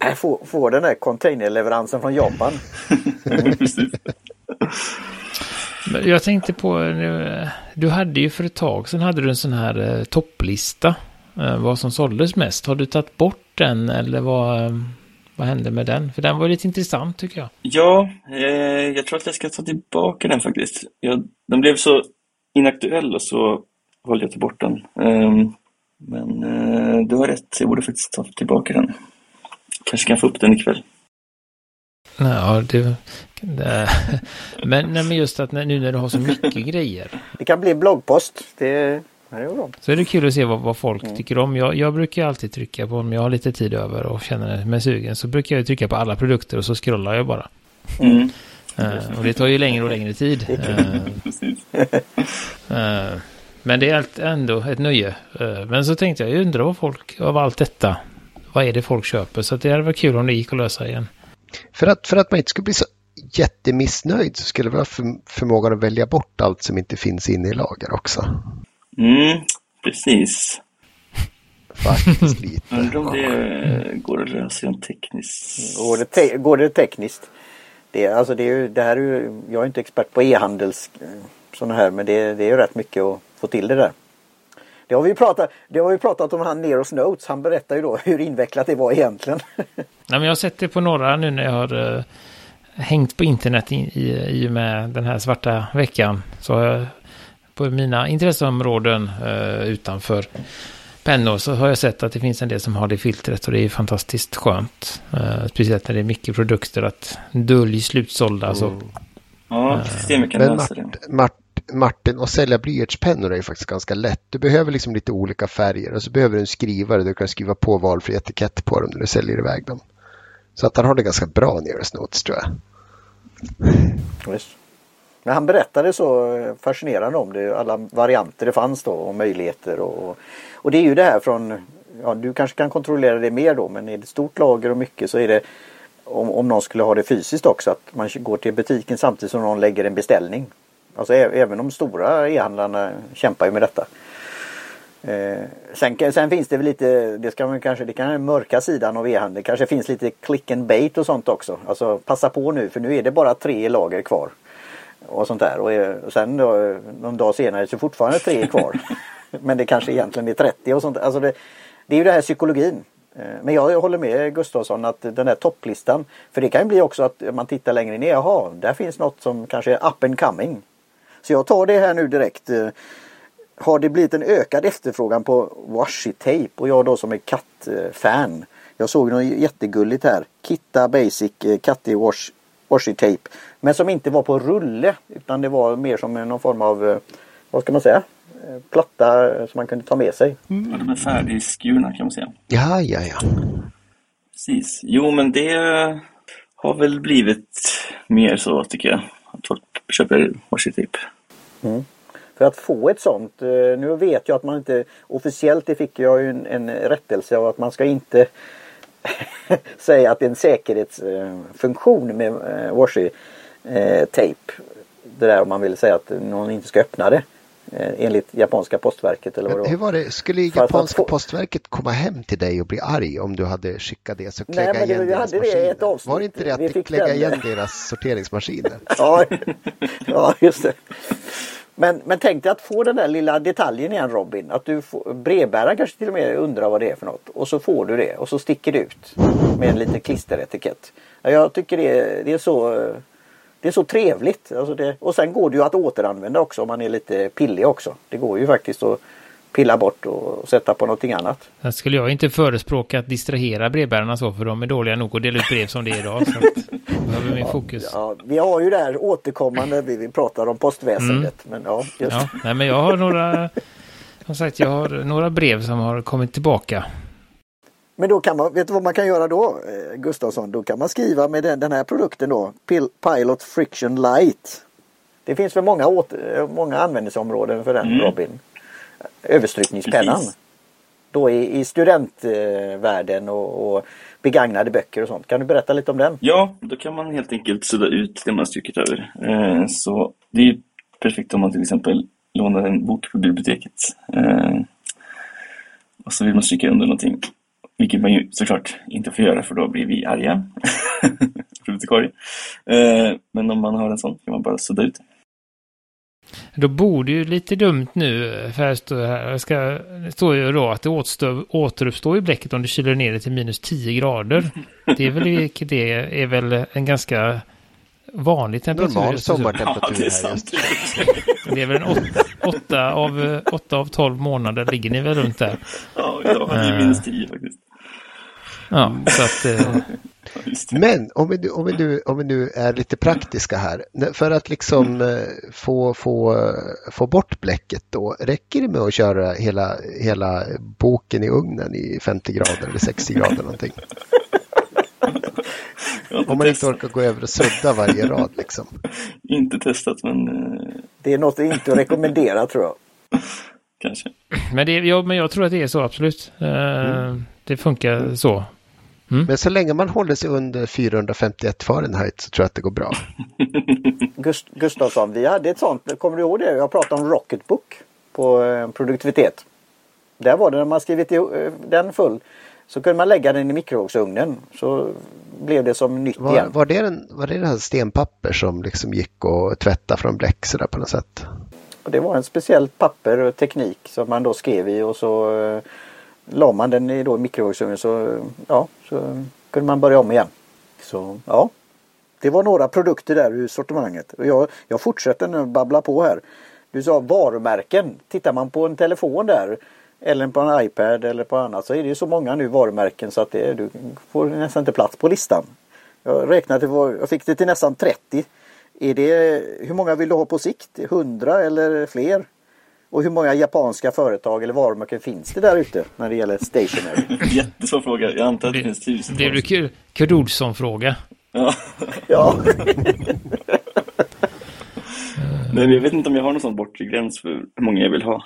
Jag får, får den där containerleveransen från Japan. Jag tänkte på, du hade ju för ett tag sedan hade du en sån här eh, topplista. eh, Vad som såldes mest. Har du tagit bort den eller vad, eh, vad hände med den? För den var lite intressant tycker jag. Ja, eh, jag tror att jag ska ta tillbaka den faktiskt. Jag, den blev så inaktuell och så valde jag ta bort den. Ehm, men eh, du har rätt, jag borde faktiskt ta tillbaka den. Kanske kan få upp den ikväll. Ja, det, det, men, nej, men just att nu när du har så mycket grejer. Det kan bli en bloggpost. Det, det är bra. Så är det kul att se vad, vad folk tycker om. Jag, jag brukar alltid trycka på, om jag har lite tid över och känner mig sugen, så brukar jag trycka på alla produkter och så scrollar jag bara. Mm. Eh, och det tar ju längre och längre tid. Precis. eh, men det är ändå ett nöje. Men så tänkte jag, jag undrar vad folk, av allt detta, vad är det folk köper? Så att det hade varit kul om det gick att lösa igen. För att, för att man inte skulle bli så jättemissnöjd så skulle det vara för, förmågan att välja bort allt som inte finns inne i lager också. Mm, precis. Faktiskt lite. Undrar om det går att lösa rent tekniskt. Går det, te- går det tekniskt? Det, är- alltså det, är ju, det här är ju, jag är inte expert på e-handels eh, sådana här men det, det är ju rätt mycket att få till det där. Det har vi ju pratat, det har vi pratat om han Neros Notes. Han berättar ju då hur invecklat det var egentligen. Nej, men jag har sett det på några nu när jag har eh, hängt på internet i, i, i och med den här svarta veckan. Så har jag på mina intresseområden eh, utanför pennor så har jag sett att det finns en del som har det filtret och det är fantastiskt skönt. Eh, speciellt när det är mycket produkter att dölj slutsålda. Så. Ja, systemet kan Men lösa det. Mart, Mart, Martin, att sälja blyertspennor är ju faktiskt ganska lätt. Du behöver liksom lite olika färger och så behöver du en skrivare. Du kan skriva på valfri etikett på dem när du säljer iväg dem. Så att han har det ganska bra Nearest Notes tror jag. Visst. Men han berättade så fascinerande om det, alla varianter det fanns då och möjligheter. Och, och det är ju det här från, ja du kanske kan kontrollera det mer då men är det stort lager och mycket så är det om, om någon skulle ha det fysiskt också att man går till butiken samtidigt som någon lägger en beställning. Alltså även de stora e-handlarna kämpar ju med detta. Eh, sen, sen finns det väl lite, det ska man kanske, det kan vara den mörka sidan av e-handel. kanske finns lite click and bait och sånt också. Alltså passa på nu för nu är det bara tre lager kvar. Och sånt där. Och eh, sen då, någon dag senare är fortfarande tre kvar. Men det kanske egentligen är 30 och sånt. Alltså det, det är ju det här psykologin. Eh, Men jag, jag håller med Gustafsson att den här topplistan. För det kan ju bli också att man tittar längre ner. Jaha, där finns något som kanske är up and coming. Så jag tar det här nu direkt. eh, Har det blivit en ökad efterfrågan på washi tape och jag då som är kattfan. Jag såg något jättegulligt här. Kitta Basic wash, washi tape. Men som inte var på rulle utan det var mer som någon form av, eh, vad ska man säga, Eh, platta eh, som man kunde ta med sig. Ja, de är färdigskurna kan man säga. Ja, ja, ja. Precis. Jo, men det har väl blivit mer så tycker jag. Att folk köper washi tape. För att få ett sånt, nu vet jag att man inte officiellt, det fick jag ju en, en rättelse av att man ska inte säga att det är en säkerhetsfunktion med washi eh, tape. Det där om man vill säga att någon inte ska öppna det. eh, Enligt japanska postverket eller vad Men det hur var. var det? Skulle japanska få- postverket komma hem till dig och bli arg om du hade skickat det så Nej, men det- igen vi hade det i ett maskiner? avsnitt. Var det inte det att Vi det fick klägga den. igen deras sorteringsmaskiner? Ja, ja just det. Men, men tänk dig att få den där lilla detaljen igen Robin. Att du får, brevbäraren kanske till och med undrar vad det är för något. Och så får du det och så sticker det ut med en liten klisteretikett. Ja, Jag tycker det, är- det är så det är så trevligt. Alltså det, och sen går det ju att återanvända också om man är lite pillig också. Det går ju faktiskt att pilla bort och sätta på någonting annat. Sen skulle jag inte förespråka att distrahera brevbärarna så, för de är dåliga nog att dela ut brev som det är idag. Så behöver mer fokus. Ja, vi har ju det här återkommande, vi, pratar om postväsendet. Men ja, just Ja, nej, men jag har några... Som sagt, jag har några brev som har kommit tillbaka. Men då kan man, vet du vad man kan göra då eh, Gustafsson? Då kan man skriva med den, den här produkten då, Pil- Pilot Friction Light. Det finns väl många, åter, många användningsområden för den Mm. Robin. Överstrykningspennan. Precis. Då i, i studentvärlden och, och begagnade böcker och sånt. Kan du berätta lite om den? Ja, då kan man helt enkelt sudda ut det man strukit över. Eh, så det är perfekt om man till exempel lånar en bok på biblioteket. Eh, och så vill man stryka under någonting. Vilket man ju såklart inte får göra för då blir vi arga. Eh, men om man har en sån kan man bara sudda ut. Då borde ju lite dumt nu, för här står, här, jag ska, det står ju då att det återstår, återuppstår i bläcket om du kyler ner det till minus 10 grader. Det är väl, det är väl en ganska vanlig temperatur. Normal nu. Ja, sommartemperatur det är här sant. Det är väl en åtta, åtta, av, åtta av 12 månader ligger ni väl runt där. Ja, idag hade vi Eh. minus 10 faktiskt. Ja, så att... eh. Men om vi, nu- om, vi nu, om vi nu är lite praktiska här. För att liksom eh, få, få, få bort bläcket då, räcker det med att köra hela, hela boken i ugnen i 50 grader eller 60 grader någonting? Om man inte orkar gå över och sudda varje rad liksom. Inte testat men eh, Det är något inte att rekommendera tror jag. kanske. Men, det, ja, men jag tror att det är så, absolut. Eh, Det funkar så. Men så länge man håller sig under 451 Fahrenheit så tror jag att det går bra. Gust Gustafsson, vi hade ett sånt, kommer du ihåg det? Jag pratade om Rocketbook på eh, produktivitet. Där var det när man skrivit i, den full så kunde man lägga den i mikrovågsugnen så blev det som nytt Var, igen. var, det en, var det den här stenpapper som liksom gick att tvätta från bläck sådär på något sätt? Och det var en speciell papper och teknik som man då skrev i och så eh, la man den i då mikrovågsugnen så, eh, ja, så kunde man börja om igen. Så ja, det var några produkter där ur sortimentet. Och jag, jag fortsätter nu babbla på här. Du sa varumärken. Tittar man på en telefon där eller på en iPad eller på annat så är det ju så många nu varumärken så att det, du får nästan inte plats på listan. Jag räknade till, jag fick det till nästan 30. Är det, hur många vill du ha på sikt? 100 eller fler? Och hur många japanska företag eller varumärken finns det där ute när det gäller stationery? Jättesvår fråga. Jag antar att det finns Blev tusentals. det Kurt- Kurt Olsson-fråga? Ja. Ja, Nej, men jag vet inte om jag har någon sån bortre gräns för hur många jag vill ha.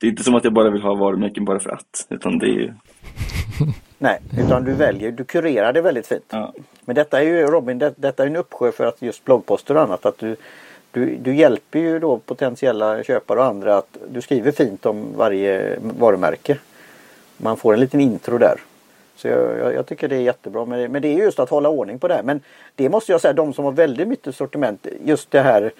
Det är inte som att jag bara vill ha varumärken bara för att. Utan det är ju... nej, utan du väljer, du kurerar det väldigt fint. Ja, Men detta är ju Robin, det, detta är en uppsjö för att just bloggposter och annat. Att du, du, du hjälper ju då potentiella köpare och andra att du skriver fint om varje varumärke. Man får en liten intro där. Så jag, jag, jag tycker det är jättebra. Men, det- men det är just att hålla ordning på det här. Men det måste jag säga, de som har väldigt mycket sortiment, just det här.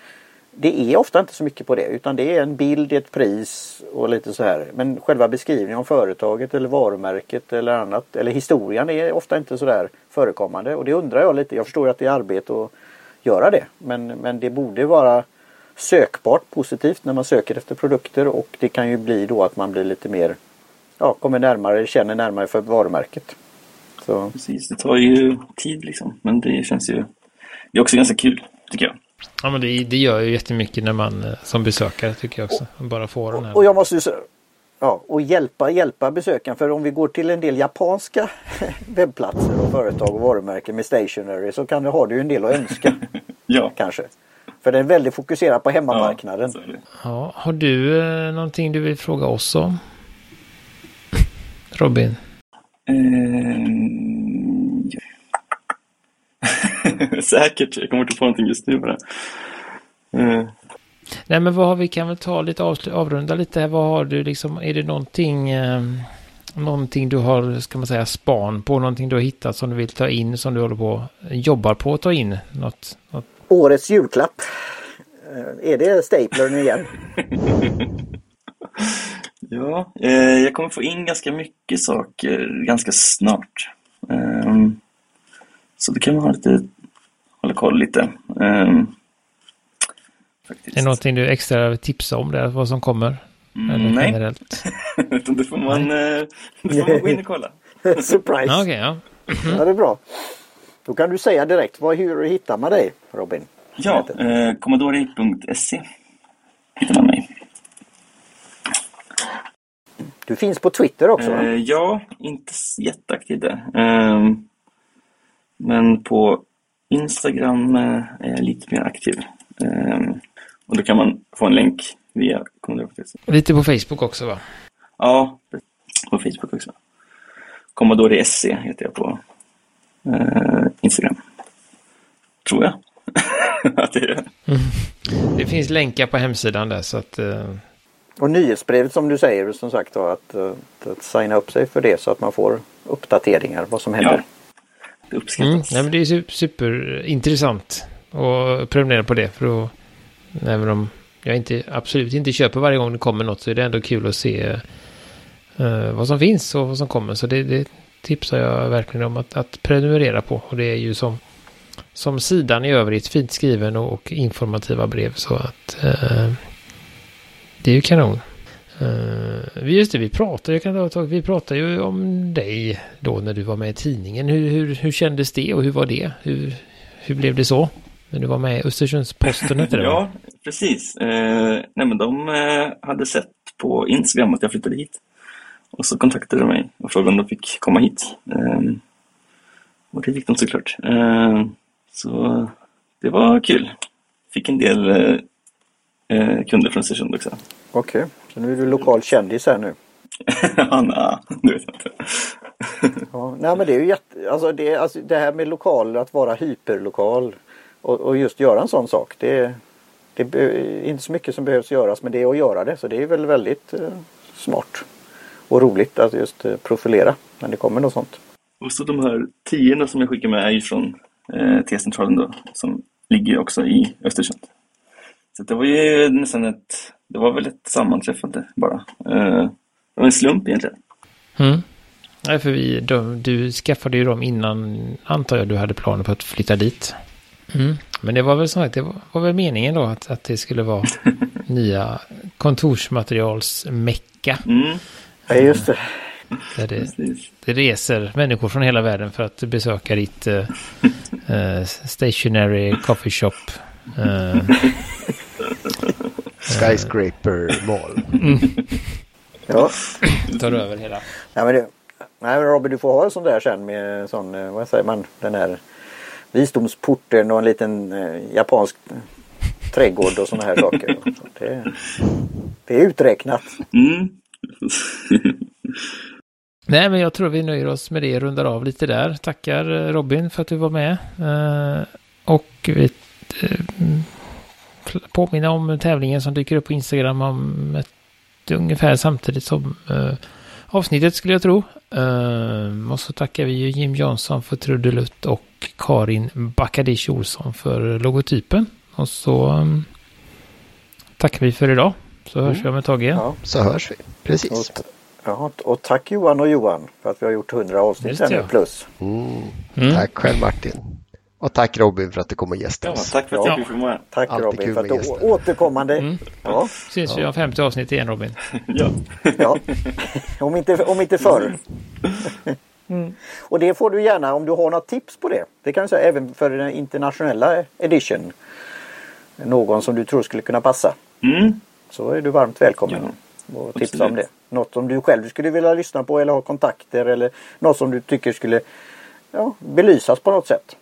Det är ofta inte så mycket på det utan det är en bild, ett pris och lite så här. Men själva beskrivningen om företaget eller varumärket eller annat eller historien är ofta inte så där förekommande. Och det undrar jag lite. Jag förstår ju att det är arbete att göra det. Men, men det borde vara sökbart positivt när man söker efter produkter och det kan ju bli då att man blir lite mer ja, kommer närmare, känner närmare för varumärket. Så precis. Det tar ju tid liksom. Men det känns ju... Det är också ganska kul, tycker jag. Ja, men det, det gör ju jättemycket när man eh, som besökare tycker jag också. Bara får den här. Och jag måste ju säga, ja, och hjälpa, hjälpa besökaren. För om vi går till en del japanska webbplatser och företag och varumärken med stationery så kan du, har du ju en del att önska Ja. kanske. För den är väldigt fokuserad på hemmamarknaden. det. Ja, har du eh, någonting du vill fråga oss om? Robin? Ja. Säkert. Jag kommer inte på någonting just nu bara. Eh, Nej, men vad har vi kan väl ta lite avrunda lite här. Vad har du liksom, är det någonting, eh, någonting du har, ska man säga, span på, någonting du har hittat som du vill ta in, som du håller på, jobbar på att ta in? Något, något Årets julklapp. Eh, Är det staplern igen? Ja, eh, jag kommer få in ganska mycket saker ganska snart. Ehm, så det kan man ha lite, koll lite. Faktiskt. Är det någonting du extra vill tipsa om där, vad som kommer? Eller Mm, nej, generellt? utan det får man, eh, det får man gå in och kolla. Surprise! Ja, okej, ja. Ja, det är bra. Då kan du säga direkt, vad, hur hittar man dig Robin? Ja, eh, commodore.se hittar man mig. Du finns på Twitter också? Eh, ja, inte jätteaktiv där. Ehm, men på Instagram eh, är jag lite mer aktiv. Ehm, och då kan man få en länk via commodore.se. Lite på Facebook också va? Ja, på Facebook också. Commodore SE heter jag på eh, Instagram. Tror jag. att det är det. Det finns länkar på hemsidan där så att... eh, Och nyhetsbrevet som du säger som sagt då, att, att signa upp sig för det så att man får uppdateringar vad som händer. Ja. Det Mm. Nej, men det är superintressant att prenumerera på det. För då, även om jag inte, absolut inte köper varje gång det kommer något så är det ändå kul att se uh, vad som finns och vad som kommer. Så det, det tipsar jag verkligen om att, att prenumerera på. Och det är ju som, som sidan i övrigt fint skriven och, och informativa brev. Så att uh, det är ju kanon. Uh, just det, vi pratade, jag kan ta vi pratade ju om dig då när du var med i tidningen. Hur, hur, hur kändes det och hur var det? Hur, hur blev det så? När du var med i Östersunds-Posten, hette det va? Ja, precis. Eh, nej, men de eh, hade sett på Instagram att jag flyttade hit. Och så kontaktade de mig och frågade om de fick komma hit. Eh, och det fick de såklart. Eh, så det var kul. Fick en del eh, eh, kunder från Östersund också. Okej, så nu är du lokal kändis här nu. Anna, det vet jag inte. Ja, nej men det är ju jätte, alltså det, alltså det här med lokal, att vara hyperlokal och, och just göra en sån sak. Det, det är inte så mycket som behövs göras men det är att göra det. Så det är väl väldigt eh, smart och roligt att just eh, profilera när det kommer något sånt. Och så de här tiorna som jag skickar med är ju från eh, T-centralen då, som ligger också i Östersund. Så det var ju nästan ett, det var väl ett sammanträffande bara. Eh, det var en slump egentligen. Mm. Nej, för vi, de, du skaffade ju dem innan, antar jag, du hade planer på att flytta dit. Mm. Men det var väl som sagt, det var, var väl meningen då att, att det skulle vara nya kontorsmaterialsmecka. Mm, Ja just det. Där det, det reser människor från hela världen för att besöka ditt eh, stationary coffee shop. Eh, Skyscraper Mall. Ja. tar över hela. Nej men, det, nej men Robin du får ha en sån där sen med sån, eh, vad säger man, den här visdomsporten och en liten eh, japansk trädgård och såna här saker. Det, det är uträknat. Mm. Nej, men jag tror vi nöjer oss med det, rundar av lite där. Tackar eh, Robin för att du var med. Eh, och vi eh, påminna om tävlingen som dyker upp på Instagram om ett, ungefär samtidigt som eh, avsnittet skulle jag tro. Eh, och så tackar vi ju Jim Jansson för trudelutt och Karin Bakadish Olsson för logotypen. Och så eh, tackar vi för idag. Så hörs vi om ett tag igen. Ja. Så hörs vi. Precis. Och, ja, och tack Johan och Johan för att vi har gjort 100 avsnitt plus. Mm. Mm. Tack själv Martin. Och tack Robin för att du kom och gästade Ja, oss. tack för att Ja. jag fick vara. Tack Alltid Robin för att du återkommande. Mm. Ja, Syns vi om 50 avsnitt igen Robin. Ja. ja. om, inte, om inte förr. Och det får du gärna om du har något tips på det. Det kan du säga även för den internationella edition. Någon som du tror skulle kunna passa. Mm. Så är du varmt välkommen och tipsa absolut. om det. Något som du själv skulle vilja lyssna på eller ha kontakter eller något som du tycker skulle ja, belysas på något sätt.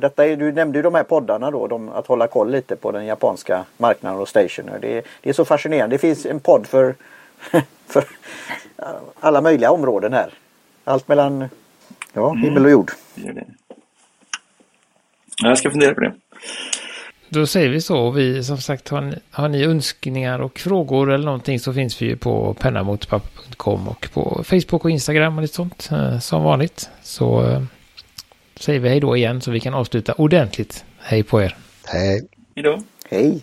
För detta är, du nämnde ju de här poddarna då, de, att hålla koll lite på den japanska marknaden och stationer. Det, är- det är så fascinerande. Det finns en podd för, för alla möjliga områden här. Allt mellan ja, himmel och jord. Ja, Jag ska fundera på det. Då säger vi så. Vi, som sagt, har ni, har ni önskningar och frågor eller någonting så finns vi ju på pennamotpapper.com och på Facebook och Instagram och lite sånt. eh, Som vanligt. Så eh, säger vi hej då igen så vi kan avsluta ordentligt. Hej på er. Hej. Hejdå. Hej!